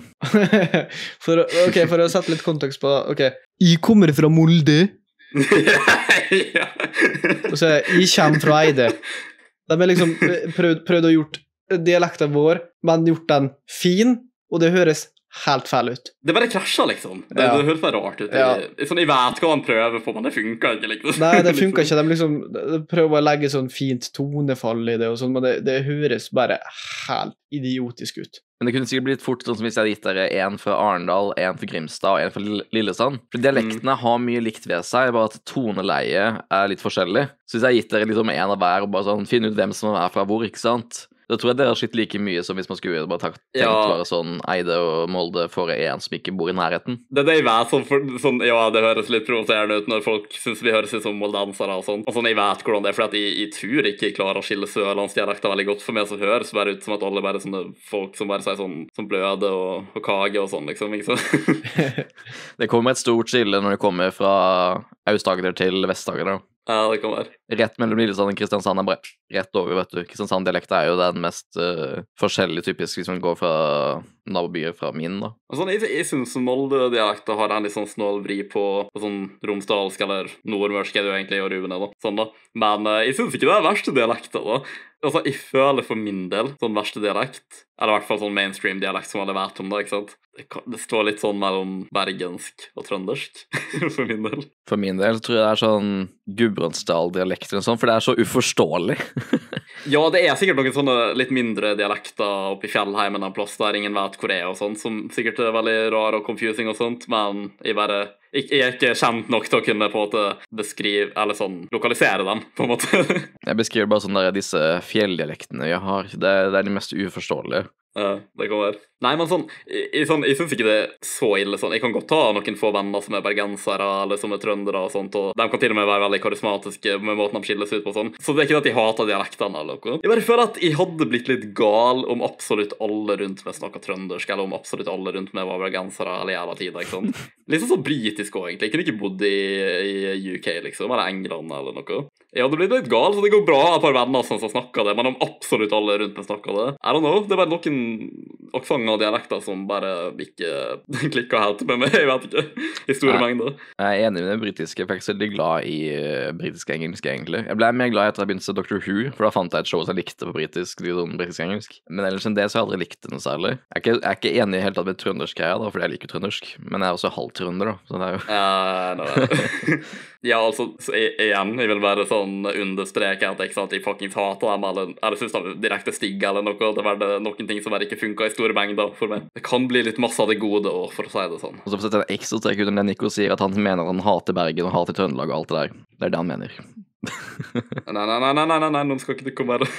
for, ok, for å sette litt kontekst på Ok, jeg kommer fra Molde, ja. og så er jeg kommer fra Eide. De har liksom prøvd, prøvd å gjort dialekten vår, men gjort den fin, og det høres helt feil ut. Det bare krasjer, liksom. Det, Ja. det høres bare rart ut. Ja. Jeg, sånn, jeg vet hva han prøver på, men det funker ikke. liksom. Nei, det funka ikke. De liksom de prøver å legge sånn fint tonefall i det, og sånn, men det, det høres bare helt idiotisk ut. Men det kunne sikkert blitt fort sånn som hvis jeg hadde gitt dere en fra Arendal, en fra Grimstad og en fra Lillesand. For dialektene har mye likt ved seg, bare at toneleiet er litt forskjellig. Så hvis jeg hadde gitt dere liksom en av hver og bare sånn, finne ut hvem som er fra hvor, ikke sant? Da tror jeg dere har slitt like mye som hvis man skulle bare tatt, tenkt Ja. bare sånn Eide og Molde for en som ikke bor i nærheten. Det er det jeg vet, sånn, for, sånn, ja, det høres litt provoserende ut når folk syns vi høres ut som moldensere og sånn. Og sånn, jeg vet hvordan det er, for at jeg, jeg tror ikke jeg klarer å skille sørlandsdialekter veldig godt. For meg så høres bare ut som at alle bare sånne folk som bare sier sånn som bløde og, og kage og sånn, liksom. Ikke sant? Det kommer et stort skille når det kommer fra Aust-Agder til Vest-Agder. Ja, det kan være. Rett mellom Lillesand og Kristiansand er bare rett over, vet du. Kristiansand-dialekta er jo den mest uh, forskjellige, typisk, hvis man går fra nabobyer fra min, da. Sånn, jeg jeg syns Molde-dialekter har en litt sånn snål vri på, på sånn romsdalsk eller nordmørsk er det jo egentlig, og ned, da. Sånn, da. Men eh, jeg syns ikke det er verste dialekter, da. Altså, jeg føler for min del sånn verste dialekt, eller i hvert fall sånn mainstream-dialekt som alle vet om, da, ikke sant. Det, det står litt sånn mellom bergensk og trøndersk, for min del. For min del tror jeg det er sånn Gudbrandsdal-dialekt eller noe sånt, for det er så uforståelig. Ja, det er sikkert noen sånne litt mindre dialekter oppe i fjellheimen en plass der ingen vet er, og sånn, som sikkert er veldig rar og confusing og sånt, men jeg bare jeg er ikke kjent nok til å kunne på en måte beskrive, eller sånn, lokalisere dem, på en måte. Jeg beskriver bare sånn der disse fjelldialektene vi har. Det, det er de mest uforståelige. Ja, det være. Nei, men sånn, jeg, sånn, jeg syns ikke det er så ille. sånn. Jeg kan godt ha noen få venner som er bergensere eller som er trøndere, og sånt, og de kan til og med være veldig karismatiske med måten de skilles ut på. sånn. Så det er ikke det at jeg hater dialektene. eller noe. Jeg bare føler at jeg hadde blitt litt gal om absolutt alle rundt meg snakka trøndersk, eller om absolutt alle rundt meg var bergensere hele jævla tida. ikke sant? Litt sånn så britisk òg, egentlig. Jeg kunne ikke bodd i, i UK, liksom, eller England eller noe. Jeg hadde blitt litt gal, så det går bra et par venner som snakker det, men om absolutt alle rundt meg snakker det I don't know. Det er bare noen aksenter og dialekter som bare ikke klikker helt med meg. Jeg vet ikke. I store Nei. mengder. Jeg er enig med det britiske. Jeg er ikke veldig glad i uh, britisk-engelsk, egentlig. Jeg ble mer glad etter jeg begynte å se Doctor Who, for da fant jeg et show som jeg likte på britisk. Liksom, sånn britisk-engelsk. Men ellers enn det så har jeg aldri likt det noe særlig. Jeg er ikke, jeg er ikke enig i helt tatt med trøndersk-greia, da, fordi jeg liker trøndersk. Men jeg er også halvtrønder, da. Så det er jo Ja, nå- ja, altså, så igjen, jeg vil bare sånn understreke at ikke sant, jeg fuckings hater dem, eller, eller syns de direkte stygge, eller noe. Det er noen ting som bare ikke funka i store mengder for meg. Det kan bli litt masse av det gode òg, for å si det sånn. Og så får jeg sette en ekstra strek under det Nico sier, at han mener han hater Bergen og hater Trøndelag og alt det der. Det er det han mener. Nei, nei, nei, nei, nei, nei, noen nå skal ikke du komme her og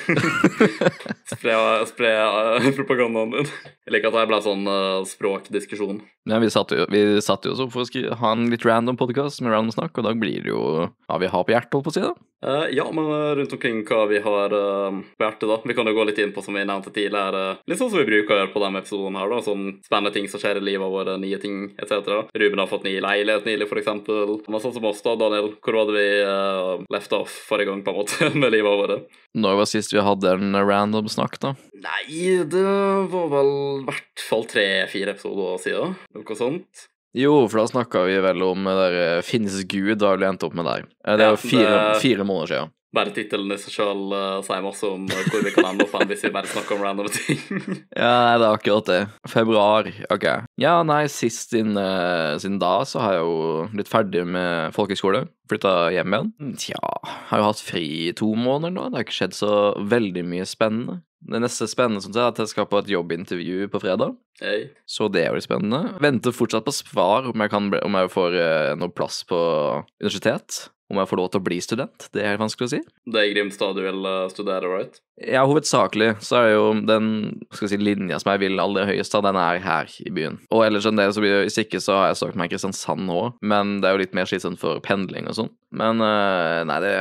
spre, spre uh, propagandaen din. Jeg liker at det ble sånn uh, språkdiskusjon. Men vi satt jo, vi satt jo også for å ha en litt random podkast med random snakk, og da blir det jo hva vi har på hjertet, holdt på å si. da. Uh, ja, men rundt omkring hva vi har på hjertet, da. Vi kan jo gå litt inn på, som vi nevnte tidligere, litt sånn som vi bruker å gjøre på denne episoden her, da. Sånn spennende ting som skjer i livet våre, nye ting etc. Ruben har fått ny leilighet nylig, for eksempel. Men sånn som oss, da, Daniel. Hvor var det vi uh, left off forrige gang, på en måte, med livet over det. Når var sist vi hadde en random snakk, da? Nei, det var vel i hvert fall tre-fire episoder siden. Noe sånt. Jo, for da snakka vi vel om det der eh, Finnes Gud, da vi endte opp med der. Eh, Det er jo fire, fire måneder siden. Bare tittelen i seg sjøl sier masse om uh, hvor vi kan ende opp hvis vi bare snakker om random ting. Ja, det er akkurat det. Februar, ok. Ja, nei, sist inn, uh, siden da så har jeg jo blitt ferdig med folkehøyskole. Flytta hjem igjen. Tja, har jo hatt fri i to måneder nå. Det har ikke skjedd så veldig mye spennende. Det neste spennende som er at jeg skal på et jobbintervju på fredag. Hey. Så det er jo litt spennende. Venter fortsatt på svar om jeg, kan, om jeg får uh, noe plass på universitet. Om jeg får lov til å bli student. Det er helt vanskelig å si. Det er i Grimstad du vil uh, studere, right? Ja, hovedsakelig så er det jo den si, linja som jeg vil aller høyest, av, den er her i byen. Og ellers enn det, så blir det, hvis ikke så har jeg søkt meg i Kristiansand òg, men det er jo litt mer slitsomt for pendling og sånn. Men eh, nei, det,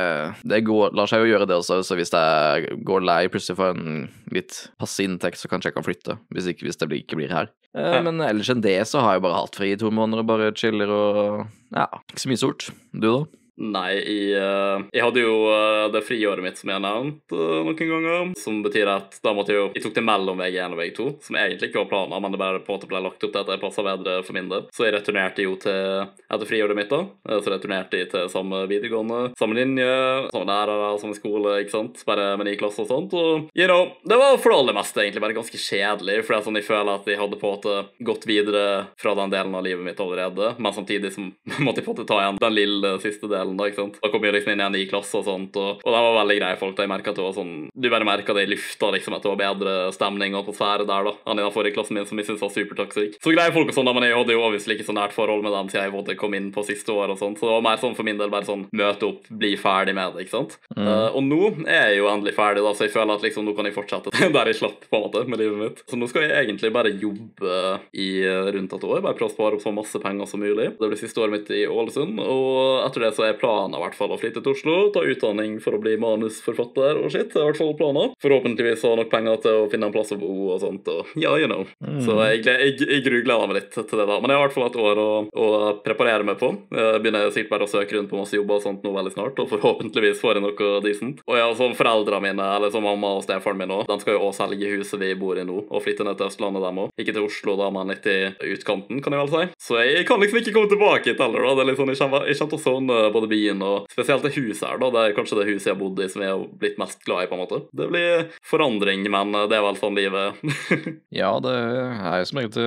det går, lar seg jo gjøre det også, så hvis jeg går lei plutselig for en litt passe inntekt, så kanskje jeg kan flytte, hvis, ikke, hvis det ikke blir her. Eh, Ja. Men ellers enn det så har jeg bare hatt fri i to måneder og bare chiller og ja, ikke så mye stort. Du da? Nei, jeg, eh, jeg hadde jo eh, det friåret mitt som jeg har nevnt eh, noen ganger. Som betyr at da måtte jeg jo Jeg tok det mellom VG1 og VG2, som egentlig ikke var planen, men det bare på en måte ble lagt opp til at det passa bedre for min del. Så jeg returnerte jo til etter friåret mitt, da. Så returnerte jeg til samme videregående, samme linje, samme lærere, samme skole, ikke sant. Bare med ny klasse og sånt. Og you know, det var for det aller meste egentlig bare ganske kjedelig, for sånn jeg føler at jeg hadde på en måte gått videre fra den delen av livet mitt allerede, men samtidig som måtte jeg på en måte ta igjen den lille siste delen, da, ikke sant. Da kom jeg liksom inn i en ny klasse og sånt, og, og det var veldig greie folk. da Jeg merket at det var sånn Du bare merka det i lufta, liksom, at det var bedre stemning og atmosfære der, da, enn i den forrige klassen min, som jeg syntes var supertoxic. Så greie folk og sånn, da, men jeg hadde jo obviously ikke så nært forhold med dem siden jeg både kom inn på siste år og sånt, så det var mer sånn for min del bare sånn møte opp, bli ferdig med det, ikke sant. Eh, og nå er jeg jo endelig ferdig, da, så jeg føler at liksom nå kan jeg fortsette der jeg slapp, på en måte, med livet mitt. Så nå skal jeg egentlig bare jobbe i eh, rundt et år, bare prøve å spare opp så masse penger som mulig. Det blir siste året mitt i Ålesund, og etter det så er planen i hvert fall å flytte til Oslo, ta utdanning for å bli manusforfatter og shit. Det er i hvert fall planen. Forhåpentligvis ha nok penger til å finne en plass å bo og sånt, og ja, you know. Så jeg, jeg, jeg grugleder meg litt til det, da. Men jeg har i hvert fall et år å, å preparere meg på. Jeg begynner sikkert bare å søke rundt på masse jobber og sånt nå veldig snart, og forhåpentligvis får jeg noe decent. Og ja, som foreldrene mine, eller som mamma og stefaren min òg, de skal jo også selge huset vi bor i nå, og flytte ned til Østlandet, dem òg. Ikke til Oslo, da, men litt i utkanten, kan jeg vel si. Så jeg kan liksom ikke komme tilbake hit heller, da. Det er litt sånn, jeg kommer, jeg kommer til å både byen og spesielt det huset her, da. Det er kanskje det huset jeg har bodd i som jeg har blitt mest glad i, på en måte. Det blir forandring, men det er vel sånn livet Ja, det er jo som egentlig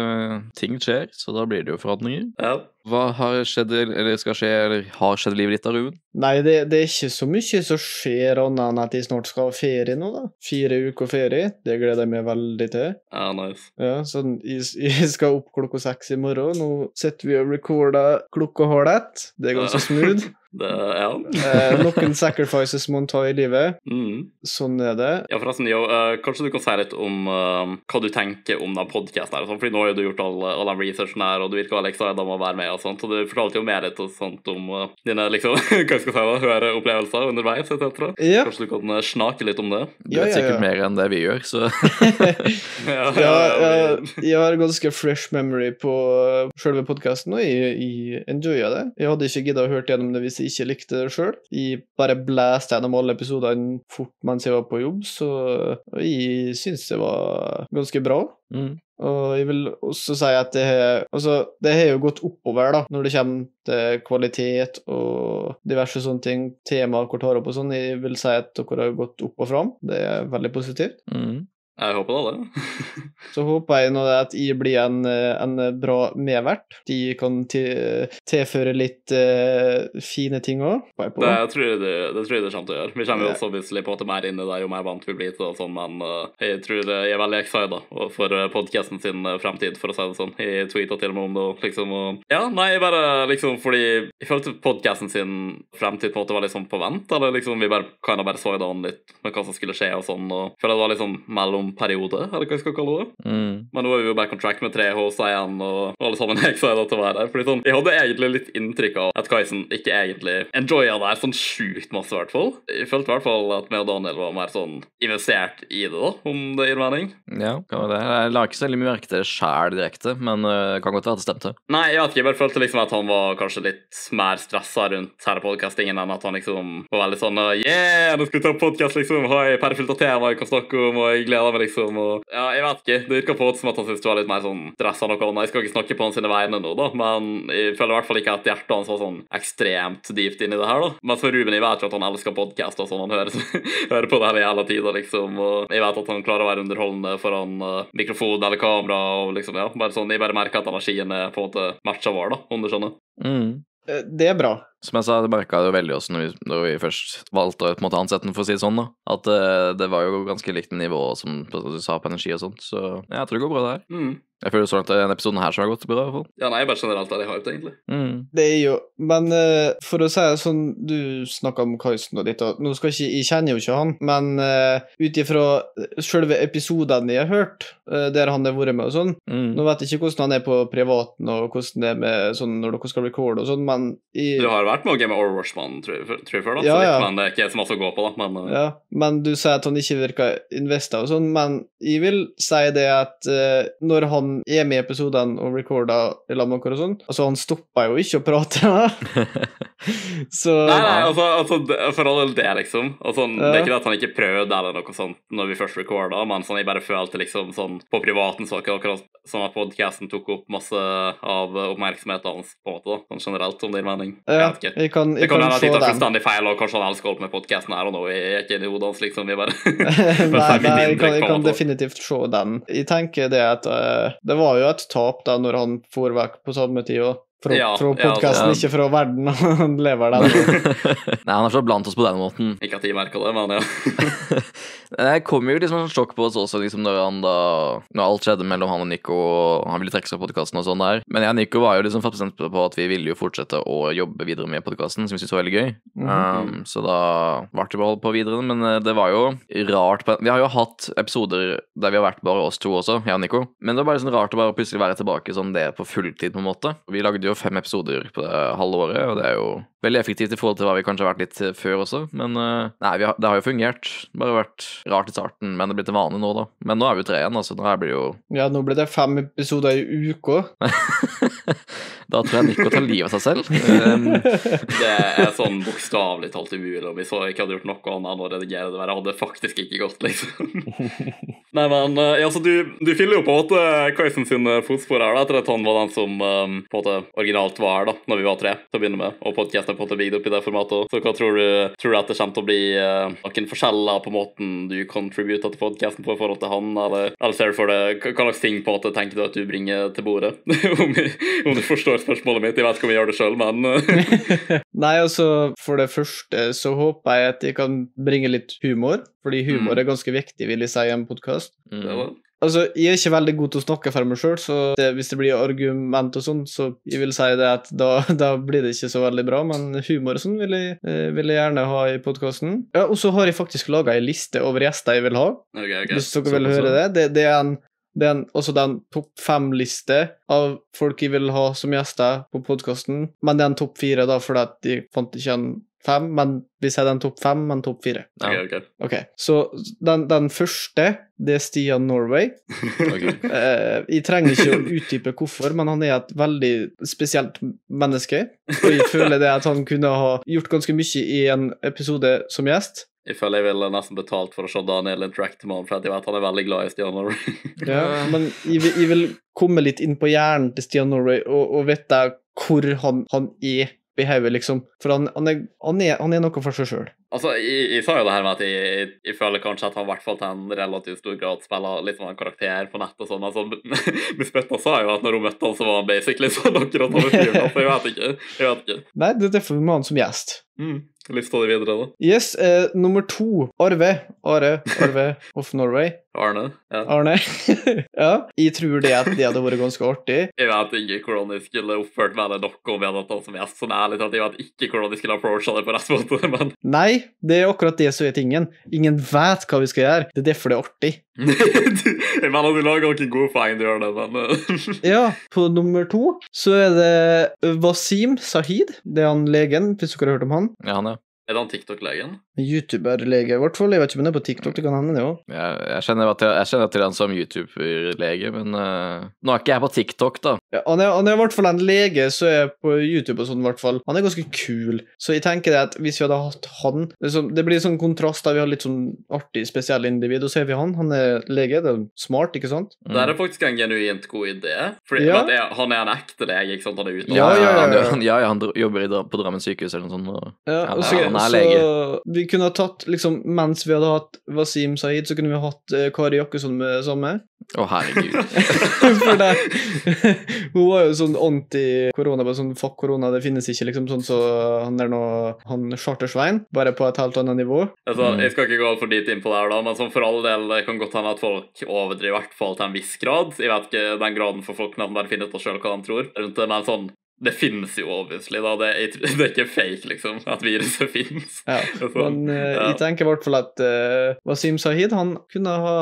ting skjer, så da blir det jo forandringer. Ja. Hva har skjedd, eller skal skje, eller har skjedd i livet ditt da, Ruben? Nei, det, det er ikke så mye som skjer annet enn at jeg snart skal ha ferie nå, da. Fire uker ferie. Det gleder jeg meg veldig til. ja, nice. Ja, sånn, jeg, jeg skal opp klokka seks i morgen. Nå sitter vi og recorder klokka halv ett. Det er ganske smooth. Det, ja. Eh, noen sacrifices må en ta i livet. Mm. Sånn er det. Ja, forresten, jo, eh, kanskje du kan si litt om eh, hva du tenker om den podcasten her, sånn, fordi nå har jo du gjort all, all den researchen her, og du virker veldig excited om å være med og sånt, og du fortalte jo mer litt og sånt om uh, dine, liksom, hva skal jeg si da, høre opplevelser underveis, etc. Ja. Kanskje du kan snakke snake litt om det? Du Ja, vet sikkert ja. mer enn det vi gjør, så Ja, Ja, jeg, jeg har ganske fresh memory på selve podkasten, og jeg, jeg enjoyer det. Jeg hadde ikke giddet å høre gjennom det hvis jeg ikke likte det sjøl. Jeg bare blæste gjennom alle episodene fort mens jeg var på jobb, så jeg syns det var ganske bra. mm. Og jeg vil også si at det har altså, det har jo gått oppover da, når det kommer til kvalitet og diverse sånne ting, temaer dere tar opp og sånn. Jeg vil si at dere har gått opp og fram. Det er veldig positivt. Mm. Jeg håper da det. Så håper jeg nå at jeg blir en, eh, en bra medvert. De kan tilføre litt uh, fine ting òg. Det det, det tror jeg det kommer til å gjøre. Vi kommer jo også obviously på at mer inn i det jo mer vant vi blir til det og sånn, men uh, jeg tror jeg er veldig excited for podkasten sin fremtid, for å si det sånn. Jeg tweeta til og med om det, liksom, og ja, nei, bare liksom, fordi jeg følte podcasten sin fremtid på en måte var sånn på vent, eller liksom vi bare kind bare så det an litt med hva som skulle skje og sånn, og føler det var litt sånn periode, eller hva jeg skal kalle det. Mm. Men nå er vi jo back on track med 3H, igjen, og alle sammen er excited til å være her. Fordi sånn, Jeg hadde egentlig litt inntrykk av at Kaisen ikke egentlig enjoya det her sånn sjukt masse, i hvert fall. Jeg følte i hvert fall at meg og Daniel var mer sånn investert i det, da, om det gir mening. Ja, hva var det. Jeg la ikke så veldig mye merke til det sjæl direkte, men uh, kan godt være at det stemte. Nei, jeg vet ikke, jeg bare følte liksom at han var kanskje litt mer stressa rundt her podkastingen enn at han liksom var veldig sånn Yeah, nå skal vi ta podkast, liksom. Hei, av tema jeg kan snakke om, og jeg gleder men liksom og, Ja, jeg vet ikke. Det virker på som at han syntes det var litt mer sånn stressa noe annet. Jeg skal ikke snakke på hans vegne nå, da, men jeg føler i hvert fall ikke at hjertet hans var sånn ekstremt dypt inni det her, da. Men for Ruben, jeg vet jo at han elsker podkast og sånn, han hører, hører på det hele jævla tida, liksom, og jeg vet at han klarer å være underholdende foran uh, mikrofon eller kamera, og liksom, ja, bare sånn, jeg bare merker at energien er på en måte matcha vår, da, om du skjønner. Mm. Eh, Det er bra. Som jeg sa, det merka jo veldig også når vi, når vi først valgte å på en måte ansette den, for å si det sånn, da. At uh, det var jo ganske likt nivå som du sa på energi og sånt, så ja, jeg tror det går bra det her. Mm. Jeg føler så langt det er denne episoden her som har gått bra, i hvert fall. Ja, nei, bare generelt er det hardt, egentlig. Mm. Det er jo Men uh, for å si det sånn, du snakka om Kaisen og ditt, og nå skal ikke Jeg kjenner jo ikke han, men uh, ut ifra selve episodene jeg har hørt, uh, der han har vært med og sånn Mm. Nå vet jeg ikke hvordan han er på privaten, og hvordan det er med sånn når dere skal recorde og sånn, men i, Du har vært med å game Overwatch-mannen, tror jeg, før, da. Ja, så litt ja. Men det er ikke så masse å gå på, da. Men uh, Ja, men du sier at han ikke virker investa og sånn, men jeg vil si det at uh, når han er med i episodene og recorder i lag med dere og sånn Altså, han stopper jo ikke å prate, så Nei, nei, altså, altså for all del det, liksom. Altså, ja. Det er ikke det at han ikke prøvde eller noe sånt når vi først recorda, men sånn, jeg bare følte liksom sånn På privaten så akkurat som at podcasten tok opp masse av oppmerksomheten hans, på en måte, da. Sånn generelt, om det gir mening. ja, vet ikke. jeg kan, Det jeg kan kan hende jeg tar fullstendig feil, og kanskje han elsker å holde med podkasten her og nå. Jeg er ikke i hodet hans, liksom. Vi bare nei, nei, jeg kan, jeg kan definitivt se den. Jeg tenker det at uh, det var jo et tap da når han for vekk på samme tid òg. Fra, Ja, fra ja, podkasten, altså- ikke fra verden. Han lever der. Nei, han er så blant oss på den måten. Ikke at de merka det, men ja. Det kom jo liksom en sjokk på oss også, liksom, når han da Når alt skjedde mellom han og Nico, og han ville trekke seg av podkasten og sånn der. Men jeg og Nico var jo liksom fast på at vi ville jo fortsette å jobbe videre med podkasten, som vi syntes var veldig gøy. Mhm. um, så da ble det bare på videre. Men eh, det var jo rart på Vi har jo hatt episoder der vi har vært bare oss to også, jeg og Nico. Men det var bare sånn rart å bare plutselig være tilbake sånn det på fulltid, på en måte. Vi lagde jo fem episoder på det halve året, og det er jo veldig effektivt i forhold til hva vi kanskje har vært litt eh, før også. Men eh, nei, vi har, det har jo fungert. Bare vært rart i starten, men det er blitt en vane nå, da. Men nå er vi tre igjen, altså. Nå blir det jo Ja, nå blir det fem episoder i uka. Da tror jeg Nico tar livet av seg selv. Um, Det er sånn bokstavelig talt umulig om vi så ikke hadde gjort noe annet enn å redigere det. Det hadde faktisk ikke gått, liksom. Nei, men eh, ja, så du, du fyller jo på en måte Kaisen sine fotspor her, da, etter at han var den som um, på en måte originalt var her da når vi var tre til å begynne med, og podkasten er på en måte bygd opp i det formatet. Så hva tror du, tror du at det kommer til å bli uh, noen forskjeller på måten du contributer til podkasten på i forhold til han, eller, eller ser du for deg hva slags ting på en måte tenker du at du bringer til bordet? om, om du forstår spørsmålet mitt, jeg vet ikke om jeg gjør det sjøl, men uh, Nei, altså, for det første så håper jeg at jeg kan bringe litt humor, fordi humor Mm. er ganske viktig, vil jeg si, i en podkast. mm. Altså, jeg er ikke veldig god til å snakke for meg sjøl, så det, hvis det blir argument og sånn, så jeg vil si det at da, da blir det ikke så veldig bra, men humor og sånn vil eh, vil jeg gjerne ha i podkasten. Ja, og så har jeg faktisk laga ei liste over gjester jeg vil ha, okay, okay. hvis dere vil Såpass, høre ja. det. Det, det er en det er en, også den topp fem-liste av folk jeg vil ha som gjester på podkasten, men det er en topp fire, da, fordi at de fant ikke en fem, men vi sier den en topp fem, men topp fire. Ja, Ok, ok. Ok, så den, den første, det er Stian Norway. okay. Eh, jeg trenger ikke å utdype hvorfor, men han er et veldig spesielt menneske. Og jeg føler det at han kunne ha gjort ganske mye i en episode som gjest. Jeg føler jeg ville nesten betalt for å se Daniel interacte med han, for jeg vet han er veldig glad i Stian Norway. Ja, men jeg vil, jeg vil komme litt inn på hjernen til Stian Norway og, og vite hvor han, han er i hodet, liksom. For han, han, er, han, er, han er noe for seg sjøl. Altså, jeg, jeg sa jo det her med at jeg, jeg, jeg føler kanskje at han i hvert fall til en relativt stor grad spiller litt som en karakter på nett og sånn. Altså, Miss sa jo at når hun møtte han, så var han basically sånn akkurat han beskriver det. Altså, jeg vet ikke. Jeg vet ikke. Nei, det er derfor vi må ha han som gjest. Mm. Lista di videre, da. Yes, eh, nummer to. Arve. Are. Arve of Norway. Arne. Ja. Arne. ja. Jeg tror det at det hadde vært ganske artig. Jeg vet ikke hvordan jeg skulle oppført meg eller noe om vi hadde hatt han som gjest. Sånn ærlig talt, jeg vet ikke hvordan jeg skulle approacha det på rett måte, men Nei, det er akkurat det som er tingen. Ingen vet hva vi skal gjøre. Det er derfor det er artig. Jeg mener du lager noen gode poeng, du gjør det, men eh, Ja, på nummer to så er det Wasim Sahid. Det er han legen, hvis dere har hørt om han. Ja, han, ja. Er det han TikTok-legen? YouTuber-lege, i hvert fall. Jeg vet ikke om han er på TikTok, det kan hende det òg. Jeg, jeg, kjenner jeg, jeg kjenner til han som YouTuber-lege, men uh, nå er ikke jeg på TikTok, da. Ja, han, er, han er i hvert fall en lege som er på YouTube og sånn, i hvert fall. Han er ganske kul. Så jeg tenker det at hvis vi hadde hatt han Det, sånn, det blir sånn kontrast der vi har litt sånn artig, spesiell individ, og så har vi han. Han er lege, det er smart, ikke sant? Det er faktisk en genuint god idé. Fordi Ja. han er en ekte lege, ikke sant? Han er utenfor. Ja, ja, ja, han, ja. han, ja, han jobber i, på Drammen sykehus eller noe sånt. Og, Ja, Ja, og så, han er så lege. vi kunne ha tatt, liksom, mens vi hadde hatt Wasim Saeed, så kunne vi ha hatt eh, Kari Jakkesson med samme. å, herregud. For det, hun var jo sånn anti-korona, bare sånn fuck korona, det finnes ikke, liksom, sånn så han er nå han Chartersvein, bare på et helt annet nivå. Altså, Mm. Jeg skal ikke gå altfor dit inn på det her, da, men sånn for all del det kan godt hende at folk overdriver, i hvert fall til en viss grad. Jeg vet ikke den graden for folk når de bare finner ut av sjøl hva de tror rundt det, men sånn det finnes jo obviously, da. Det det er ikke fake, liksom, at viruset finnes. Ja. Men eh, ja. jeg tenker i hvert fall at uh, Wasim Sahid han kunne ha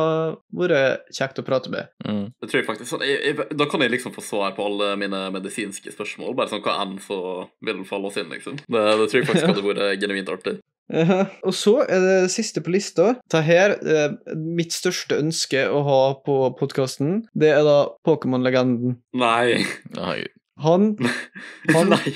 vært kjekt å prate med. Mm. Det tror jeg faktisk sånn, jeg, jeg, Da kan jeg liksom få svar på alle mine medisinske spørsmål. Bare sånn hva enn så vil falle oss inn, liksom. Det, det tror jeg faktisk hadde vært genuint artig. Ja. Og så er det siste på lista. Ta her eh, mitt største ønske å ha på podkasten. Det er da Pokémon-legenden. Nei. Herregud. Han, Han- Nei.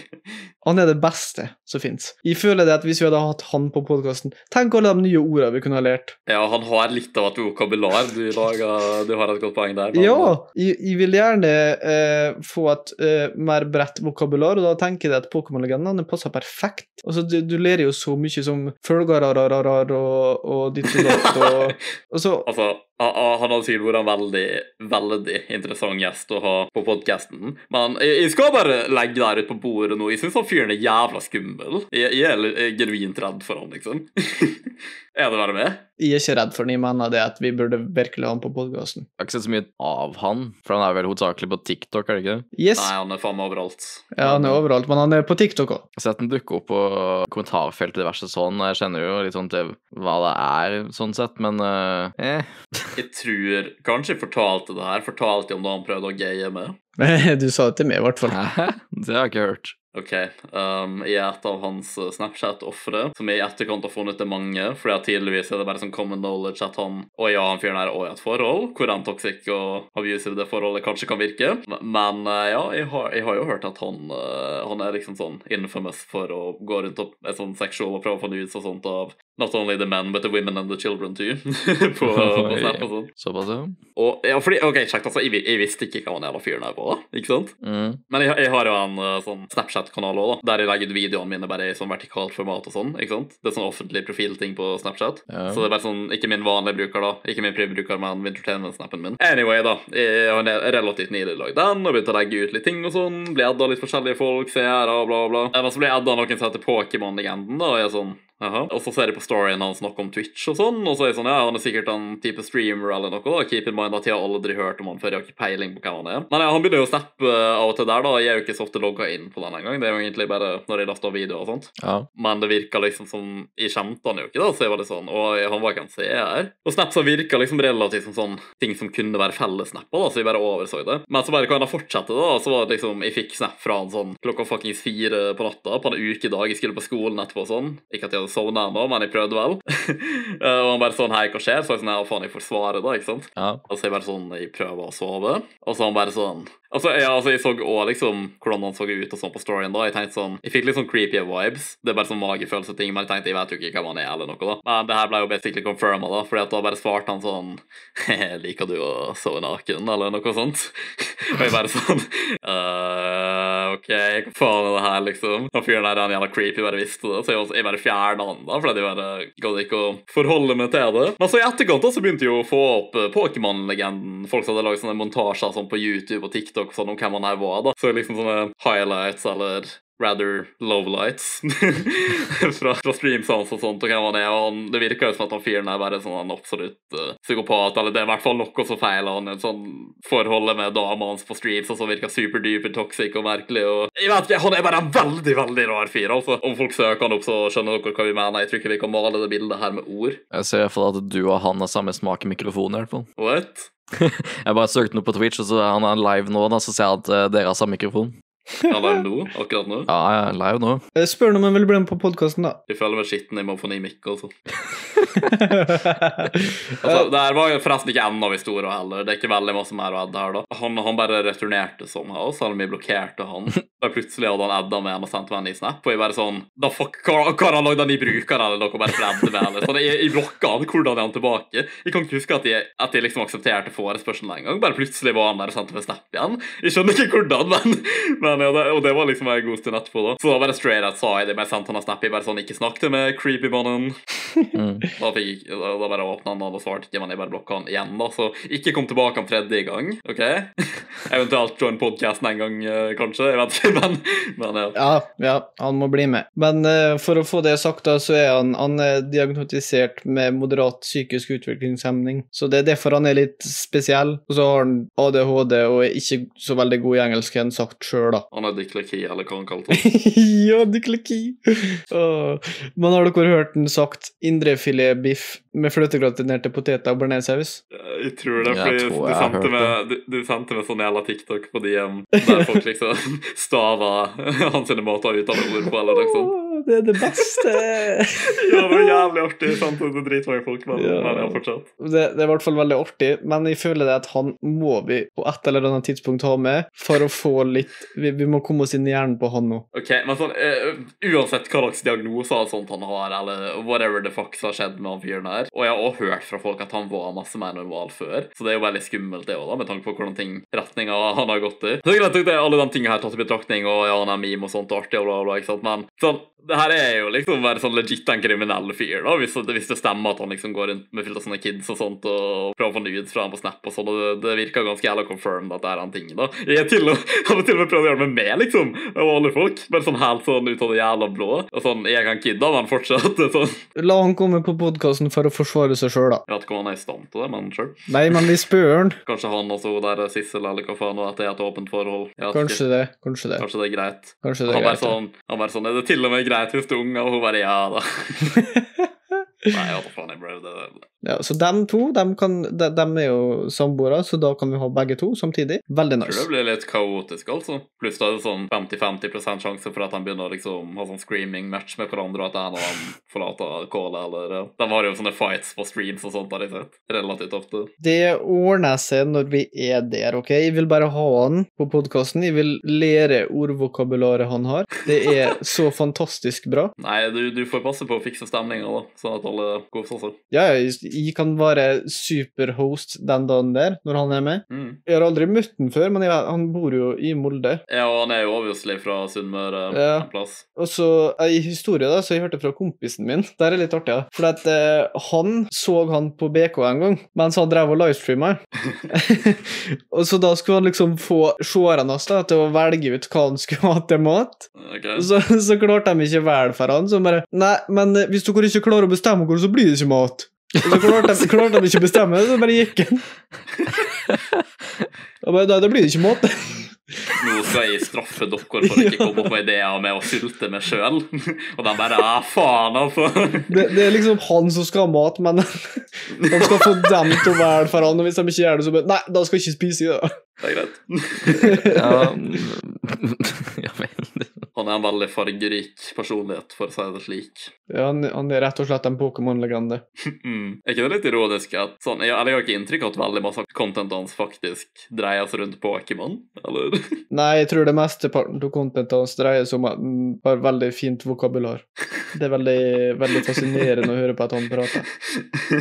Han er det beste som fins. Jeg føler det at hvis vi hadde hatt han på podkasten Tenk alle de nye ordene vi kunne ha lært. Ja, han har litt av et vokabular. Du, lager, du har et godt poeng der. men- Ja! Jeg, jeg vil gjerne eh, få et eh, mer bredt vokabular, og da tenker jeg at Pokémon-legendene passer perfekt. Altså, du, du ler jo så mye som følgarararar og, og ditt og datt og, og så Altså, han han hadde sikkert vært en veldig, veldig interessant gjest å ha på podkasten. Men jeg, jeg skal bare legge det her ut på bordet nå. Jeg syns han fyren er jævla skummel. Jeg, jeg er jeg er genuint redd for han, liksom. er det bare med? Jeg er ikke redd for han, jeg mener det at vi burde virkelig ha han på podkasten. Jeg har ikke sett så mye av han, for han er vel hovedsakelig på TikTok, er det ikke? det? Yes! Nei, han er faen meg overalt. Ja, han er overalt, men han er på TikTok òg. Jeg har sett han dukke opp på kommentarfeltet diverse sånn. Jeg kjenner jo litt sånn til hva det er, sånn sett, men uh, eh. Jeg tror Kanskje jeg fortalte det her. Fortalte jeg om da han prøvde å gaye med. Du sa det til meg, i hvert fall. Hæ? Det har jeg ikke hørt. Ok, um, er et av hans uh, Snapchat-ofre, som jeg i etterkant har funnet er mange. fordi at tidligvis er det bare sånn common knowledge at han og ja, han fyren her er også i et forhold, hvor en toxic og abusive det forholdet kanskje kan virke. Men uh, ja, jeg har, jeg har jo hørt at han, uh, han er liksom sånn infamous for å gå rundt og er sånn sexual og prøve å få nudes og sånt av not only the men, but the women and the children too. på, på Snap og sånn. Såpass, ja. Og, ja, fordi, ok, kjekt, altså, jeg, jeg visste ikke hva han jævla fyren her var, da, ikke sant? Mm. Men jeg, jeg har jo en sånn Snapchat-kanal da, der jeg legger ut videoene mine bare i sånn vertikalt format og sånn. ikke sant? Det er sånn offentlig profilting på Snapchat. Ja. Så det er bare sånn, ikke min vanlige bruker, da. Ikke min privbruker, men Wintertainment-snappen min. Anyway, da. Jeg har relativt nylig lagd den og begynt å legge ut litt ting og sånn. Blir adda litt forskjellige folk, seere og bla, bla. Men så blir jeg adda noen som heter Pokémon-legenden, da, og jeg er sånn Og så ser jeg på storyen hans noe om Twitch og sånn, og så er jeg sånn, ja, han er sikkert en type streamer eller noe, da. Keep in mind at jeg har aldri hørt om han før, jeg har ikke peiling på hvem han er. Men ja, han begynner jo å snappe av og til der, da. Jeg er jo ikke så ofte logga inn på den engang. Det er jo egentlig bare når jeg laster videoer og sånt. ja. Men det virka liksom som Jeg kjente han jo ikke, da, så jeg var litt sånn Og han var ikke en seer. Og Snapsa virka liksom relativt som sånn ting som kunne være fellessnapper, da, så jeg bare overså det. Men så bare kan jeg fortsette, da. Så var det liksom Jeg fikk snap fra han sånn klokka fuckings fire på natta på en ukedag. Jeg skulle på skolen etterpå og sånn. Ikke at jeg hadde han òg, men jeg prøvde vel. Eh, og han bare sånn Hei, hva skjer? Så jeg sånn Ja, faen, jeg får svare, da, ikke sant? ja. Og så jeg bare sånn Jeg prøver å sove. Og så han bare sånn Altså, ja, altså Jeg så òg liksom hvordan han så ut og sånn på storyen. da Jeg tenkte sånn Jeg fikk litt sånn creepy vibes. Det er bare sånn magefølelse-ting. Men jeg tenkte jeg vet jo ikke hvem han er, eller noe. da Men det her ble jo basically confirma, da. Fordi at da bare svarte han sånn Liker du å sove naken, eller noe sånt? og jeg bare sånn «Øh, OK, hva faen er det her, liksom? Han fyren der er en jævla creepy, bare visste det. Så jeg, jeg bare fjerna han, da, fordi jeg bare gadd ikke å forholde meg til det. Men så i etterkant da, så begynte jeg å få opp eh, Pokémon-legenden. Folk hadde laget sånne montasjer sånn på YouTube og TikTok sånn om hvem han her var. da. Så liksom sånne highlights eller rather lowlights fra, fra streams hans og sånt, og hvem han er. Og han, det virker jo som at han fyren er bare sånn en absolutt uh, psykopat, eller det er i hvert fall noe som feiler han. En sånn forholdet med dama hans på streams og så virker superduper toxic og merkelig. og Jeg vet ikke, Han er bare en veldig, veldig rar fyr. altså. Om folk søker han opp, så skjønner dere hva vi mener. Jeg tror ikke vi kan male det bildet her med ord. Jeg ser i hvert fall at du og han har samme smak i mikrofonen, i hvert fall. What? Jeg bare søkte noe på Twitch, og så er han er live nå, da, så ser jeg at eh, dere har samme mikrofon. Ja, live nå, akkurat nå. Ja, jeg er lei nå. Eh, Spør han om han vil bli med på podkasten, da. Jeg føler meg skitten, jeg må få ny mikk, og sånn. Altså, det her var jo forresten ikke enden av historien heller. Det er ikke veldig masse mer å edde her, da. Han, han bare returnerte somehow, selv om jeg blokkerte han. Da plutselig hadde han edda med en og sendt meg en ny snap, og jeg bare sånn Da fuck, hva har han lagd en ny bruker, eller noe, bare for å adde meg, eller sånn. Jeg, jeg blokka han, hvordan er han tilbake? Jeg kan ikke huske at jeg, at jeg liksom aksepterte forespørselen engang. Bare plutselig var han der og sendte meg snap igjen. Jeg skjønner ikke hvordan, men, men ja, nede. Og det var liksom jeg god stund etterpå, da. Så da bare straight out sa jeg det, men jeg sendte han en snap, jeg bare sånn Ikke snakk til meg, creepy mannen. Mm. Da, fikk da, bare åpna han, og da svarte ikke, men jeg bare blokka han igjen. da, Så ikke kom tilbake en tredje gang, OK? Eventuelt join podcasten en gang, eh, kanskje. Jeg vet ikke, men, men ja. Ja, ja, han må bli med. Men uh, for å få det sagt, da, så er han, han er diagnostisert med moderat psykisk utviklingshemning. Så det er derfor han er litt spesiell. Og så har han ADHD og er ikke så veldig god i engelsk, han sagt sjøl, da. Han er dysleki, eller hva han kalte det. ja, dysleki. Oh. Men har dere hørt den sagt indrefiletbiff med fløtegratinerte poteter og bearnéssaus? Jeg tror det, Jeg tror du, jeg sendte meg, du, du sendte meg sånn jævla TikTok på DM der folk liksom staver hans måter å uttale ord på, eller noe sånt. Det er det beste! Ja, det var jævlig artig. Sant? Det er dritmange folk, men, Ja. men ja, fortsatt. Det, det er i hvert fall veldig artig, men jeg føler det at han må vi på et eller annet tidspunkt ha med for å få litt Vi, vi må komme oss inn i hjernen på han nå. Ok, men sånn, uh, Uansett hva slags diagnoser og sånt han har, eller whatever the fuck som har skjedd med han fyren her Og jeg har også hørt fra folk at han var masse mer normal før, så det er jo veldig skummelt, det òg, med tanke på hvordan ting retninga han har gått i. Så det er greit at alle de tingene her tatt i betraktning, og ja, han er meme og sånt artig og bla, bla, ikke sant, men sånn det her er jo liksom bare sånn legit en kriminell fyr, da, hvis, hvis det stemmer at han liksom går rundt med fullt av sånne kids og sånt og prøver å få nudes fra ham på Snap og sånn, og det, det virker ganske jævla confirmed at det er en ting, da. Jeg til og, har til og med prøvd å gjøre det med meg, liksom, av alle folk, bare sånn helt sånn ut av det jævla blå. Og sånn, jeg kan kidda en men fortsatt sånn La han komme på podkasten for å forsvare seg sjøl, da. Jeg vet ikke om han er i stand til det, men sjøl. Nei, men vi spør han. Kanskje han også der er Sissel, eller hva faen, og at det er et åpent forhold. Kanskje det. Kanskje det. Kanskje det er greit. Kanskje det Han er bare sånn, han bare sånn Er det til og med greit hvis du er ung? Og hun bare ja da. Nei, hva faen, jeg bro. Ja, så de to, de, kan, de, de er jo samboere, så da kan vi ha begge to samtidig. Veldig nice. jeg tror det blir litt kaotisk, altså. Pluss da er det sånn 50-50 sjanse for at de begynner å liksom ha sånn screaming-match med hverandre, og at en av dem forlater callet, eller. De har jo sånne fights på streams og sånt, har jeg sett. Relativt ofte. Det ordner seg når vi er der, OK? Jeg vil bare ha han på podkasten. Jeg vil lære ordvokabularet han har. Det er så fantastisk bra. Nei, du, du får passe på å fikse stemninga, da, sånn at alle koser seg. Ja, jeg, jeg kan være superhost den dagen der, når han er med. Mm. Jeg har aldri møtt han før, men jeg, han bor jo i Molde. Ja, og han er jo obviously fra Sunnmøre Ja. en plass. Og så ei historie da, så jeg hørte fra kompisen min. Det er litt artig, ja. For at eh, han så han på BK en gang, mens han drev og livestreama. og så da skulle han liksom få seerne hans til å velge ut hva han skulle ha til mat. Okay. Så, så klarte de ikke vel for han, så bare Nei, men eh, hvis dere ikke klarer å bestemme dere, så blir det ikke mat. Og så klarte de, klarte de ikke å bestemme, det, så bare gikk han. Da, da blir det ikke måte. Nå skal jeg straffe dere for å ikke komme på ideer med å sulte meg sjøl. Og de bare Ja, faen, altså. Det, det er liksom han som skal ha mat, men han skal få dem til å velge for han, og hvis de ikke gjør det, så bare Nei, da skal jeg ikke spise i det. Det er greit. Ja, ja. Han er en veldig fargerik personlighet, for å si det slik. Ja, han, han er rett og slett en Pokémon-legende. Mm. Er ikke det litt ironisk at sånn, jeg, eller jeg har ikke inntrykk av at veldig masse contentet hans faktisk dreier seg rundt Pokémon, eller? Nei, jeg tror det mesteparten av contentet hans dreier seg om at han har veldig fint vokabular. Det er veldig, veldig fascinerende å høre på at han prater,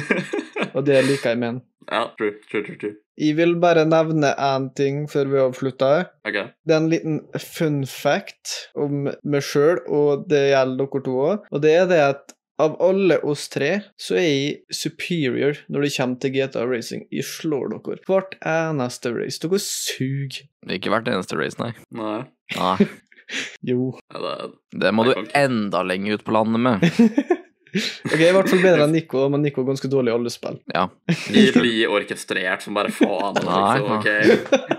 og det liker jeg med han. ja, true, true, true, true. Jeg vil bare nevne én ting før vi avslutter. Ok. Det er en liten fun fact om meg sjøl, og det gjelder dere to òg. Og det er det at av alle oss tre, så er jeg superior når det kommer til GTA Racing. Jeg slår dere hvert eneste race. Dere suger. Ikke hvert eneste race, nei. Nei. nei. Jo. Ja, det, Det må du enda lenger ut på landet med. Ok, I hvert fall bedre enn Nico, men Nico er ganske dårlig i alle spill. Ja. Blir orkestrert som bare faen. Nei, Liksom, Okay.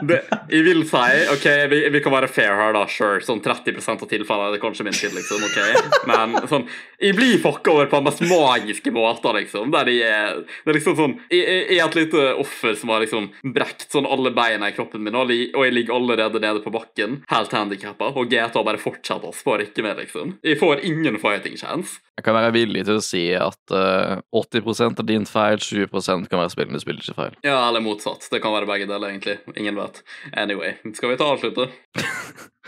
det, jeg vil si OK, vi, vi kan være fair her, da. Sure. Sånn 30 av tilfellene er det kanskje min skyld, liksom. ok? Men sånn Jeg blir fucka over på den mest magiske måten, liksom. Der jeg er Det er liksom sånn Jeg, er et lite offer som har liksom brekt sånn alle beina i kroppen min, og jeg og jeg ligger allerede nede på bakken, helt handikappa, og GTA bare fortsetter å spare ikke med, liksom. Jeg får ingen fighting chance. Jeg kan være villig til å si at uh, 80 er din feil, 20 kan være spillene du spiller ikke feil. Ja, eller motsatt. Det kan være begge deler, egentlig. Ingen vet. Anyway, skal vi ta avslutte?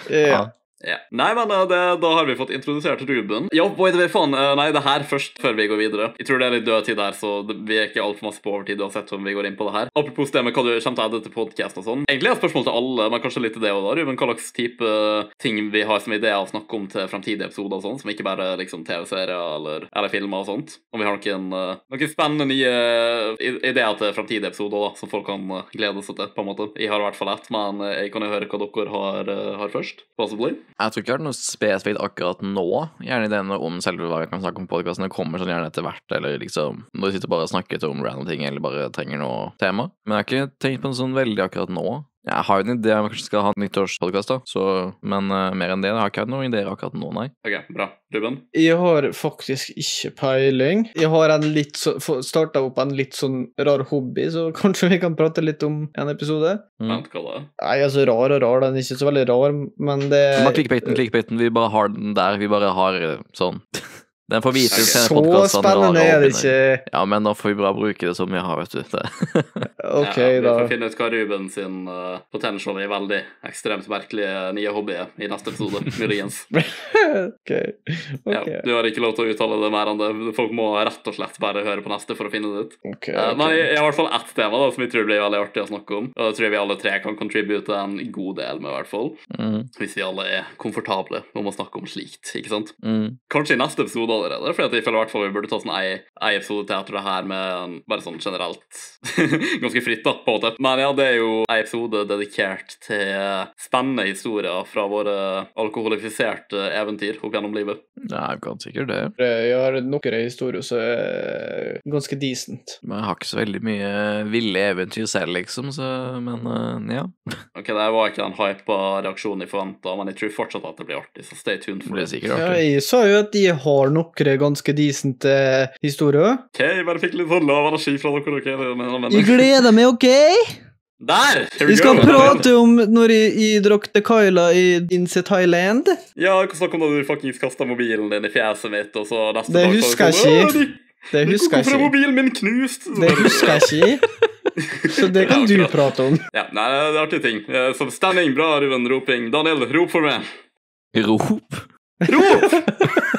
Ja. Ja. Nei, men eh, det, da har vi fått introdusert Ruben. Ja, boy, det faen. eh, Nei, det her først, før vi går videre. Jeg tror det er litt død tid her, så vi er ikke altfor masse på overtid uansett om vi går inn på det her. Apropos det med hva du kommer til å edde til podkast og sånn. Egentlig er et spørsmål til alle, men kanskje litt til det òg, da, Ruben. Hva slags type ting vi har som ideer å snakke om til framtidige episoder og sånn, som ikke bare liksom TV-serier eller, eller filmer og sånt. Om vi har noen, eh, noen spennende nye ideer til framtidige episoder som folk kan eh, glede seg til, på en måte. Jeg har i hvert fall ett, men eh, jeg kan jo høre hva dere har, eh, har først, possibly. Jeg tror ikke det er noe spesifikt akkurat nå. Gjerne ideene om selve hva vi kan snakke om på podkasten. Det kommer sånn gjerne etter hvert, eller liksom når vi sitter bare og snakker om random ting, eller bare trenger noe tema. Men jeg har ikke tenkt på noe sånn veldig akkurat nå. Jeg har jo en idé om jeg kanskje skal ha en nyttårspodkast, men uh, mer enn det jeg har ikke hatt noen ideer akkurat nå, nei. OK, bra. Ruben? Jeg har faktisk ikke peiling. Jeg har en litt så, starta opp en litt sånn rar hobby, så kanskje vi kan prate litt om en episode? Mm. Vent, hva det? Nei, altså rar og rar, den er ikke så veldig rar, men det Men clickbaiten, clickbaiten, vi bare har den der. Vi bare har eh, sånn Den får vite senere Så spennende er det ikke. Ja, men nå får vi bare bruke det som vi har, vet du. Det. Ok, ja, vi da. får finne ut hva Ruben sin uh, potential i veldig ekstremt merkelige nye hobby er i neste episode. Muligens. ok. Ja, du har ikke lov til å uttale det mer enn det. Folk må rett og slett bare høre på neste for å finne det ut. Okay, Eh, ok. Men jeg, jeg har i hvert fall ett tema da, som jeg tror blir veldig artig å snakke om. Og det tror jeg vi alle tre kan contribute en god del med, i hvert fall. Mm, Hvis vi alle er komfortable om å snakke om slikt. ikke sant? mm. Kanskje i neste episode allerede, for jeg føler i hvert fall vi burde ta sånn ei, ei episode til etter det her med bare sånn generelt ganske fritt, da, på en måte. Men ja, det er jo ei episode dedikert til spennende historier fra våre alkoholifiserte eventyr opp gjennom livet. Ja, jeg kan sikkert det. Jeg har noen historier som er ganske decent. Men jeg har ikke så veldig mye ville eventyr selv, liksom, så Men eh, ja. Ok, Det var ikke den hypa reaksjonen jeg forventa, men jeg tror fortsatt at det blir artig, så stay tuned Det for blir det. artig. Ja, jeg sa jo at de har noen ganske decent eh, historier. Ok, jeg bare fikk litt sånn lav energi fra dere. ok? Det mener jeg. Gleder meg, OK? Der! Vi skal go. prate om når jeg, jeg drakk Tequila i Inse Thailand. Ja, hva snakk om da du fuckings kasta mobilen din i fjeset mitt, og så neste Det dag så husker jeg sånn, ikke. Det husker er jeg ikke. mobilen min knust? Det husker jeg ikke. Så det kan Ja, du prate om. Ja, nei, det er artige ting. Som Så standing, bra, Ruben. Roping. Daniel, rop for meg. Rop! Rop!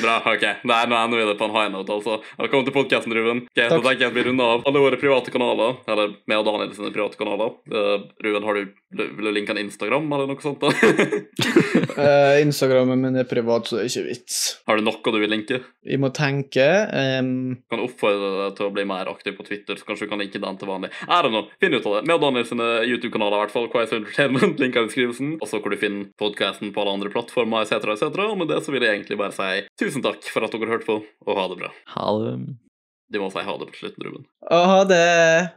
Bra, ok. Nei, nå ender vi det på en high note, altså. Velkommen til podkasten, Ruben. Ok, da tenker jeg at vi runder av alle våre private kanaler. Eller meg og Daniel sine private kanaler. Uh, Ruben, har du, vil du linke en Instagram, eller noe sånt? da? Uh, Instagrammen min er privat, så det er ikke vits. har du noe du vil linke? Vi må tenke. Um... kan oppfordre deg til å bli mer aktiv på Twitter, så kanskje du kan linke den til vanlig. Er det noe? Finn ut av det. Med og Daniel sine YouTube-kanaler, i hvert fall. Quiz Entertainment, linker i beskrivelsen. Og så hvor du finner podkasten på alle andre plattformer, etc., etc. Og med det så vil jeg egentlig bare si tusen takk for at dere hørte på, og ha det bra. Ha det. Du må si ha det på slutten, Ruben. Ha det.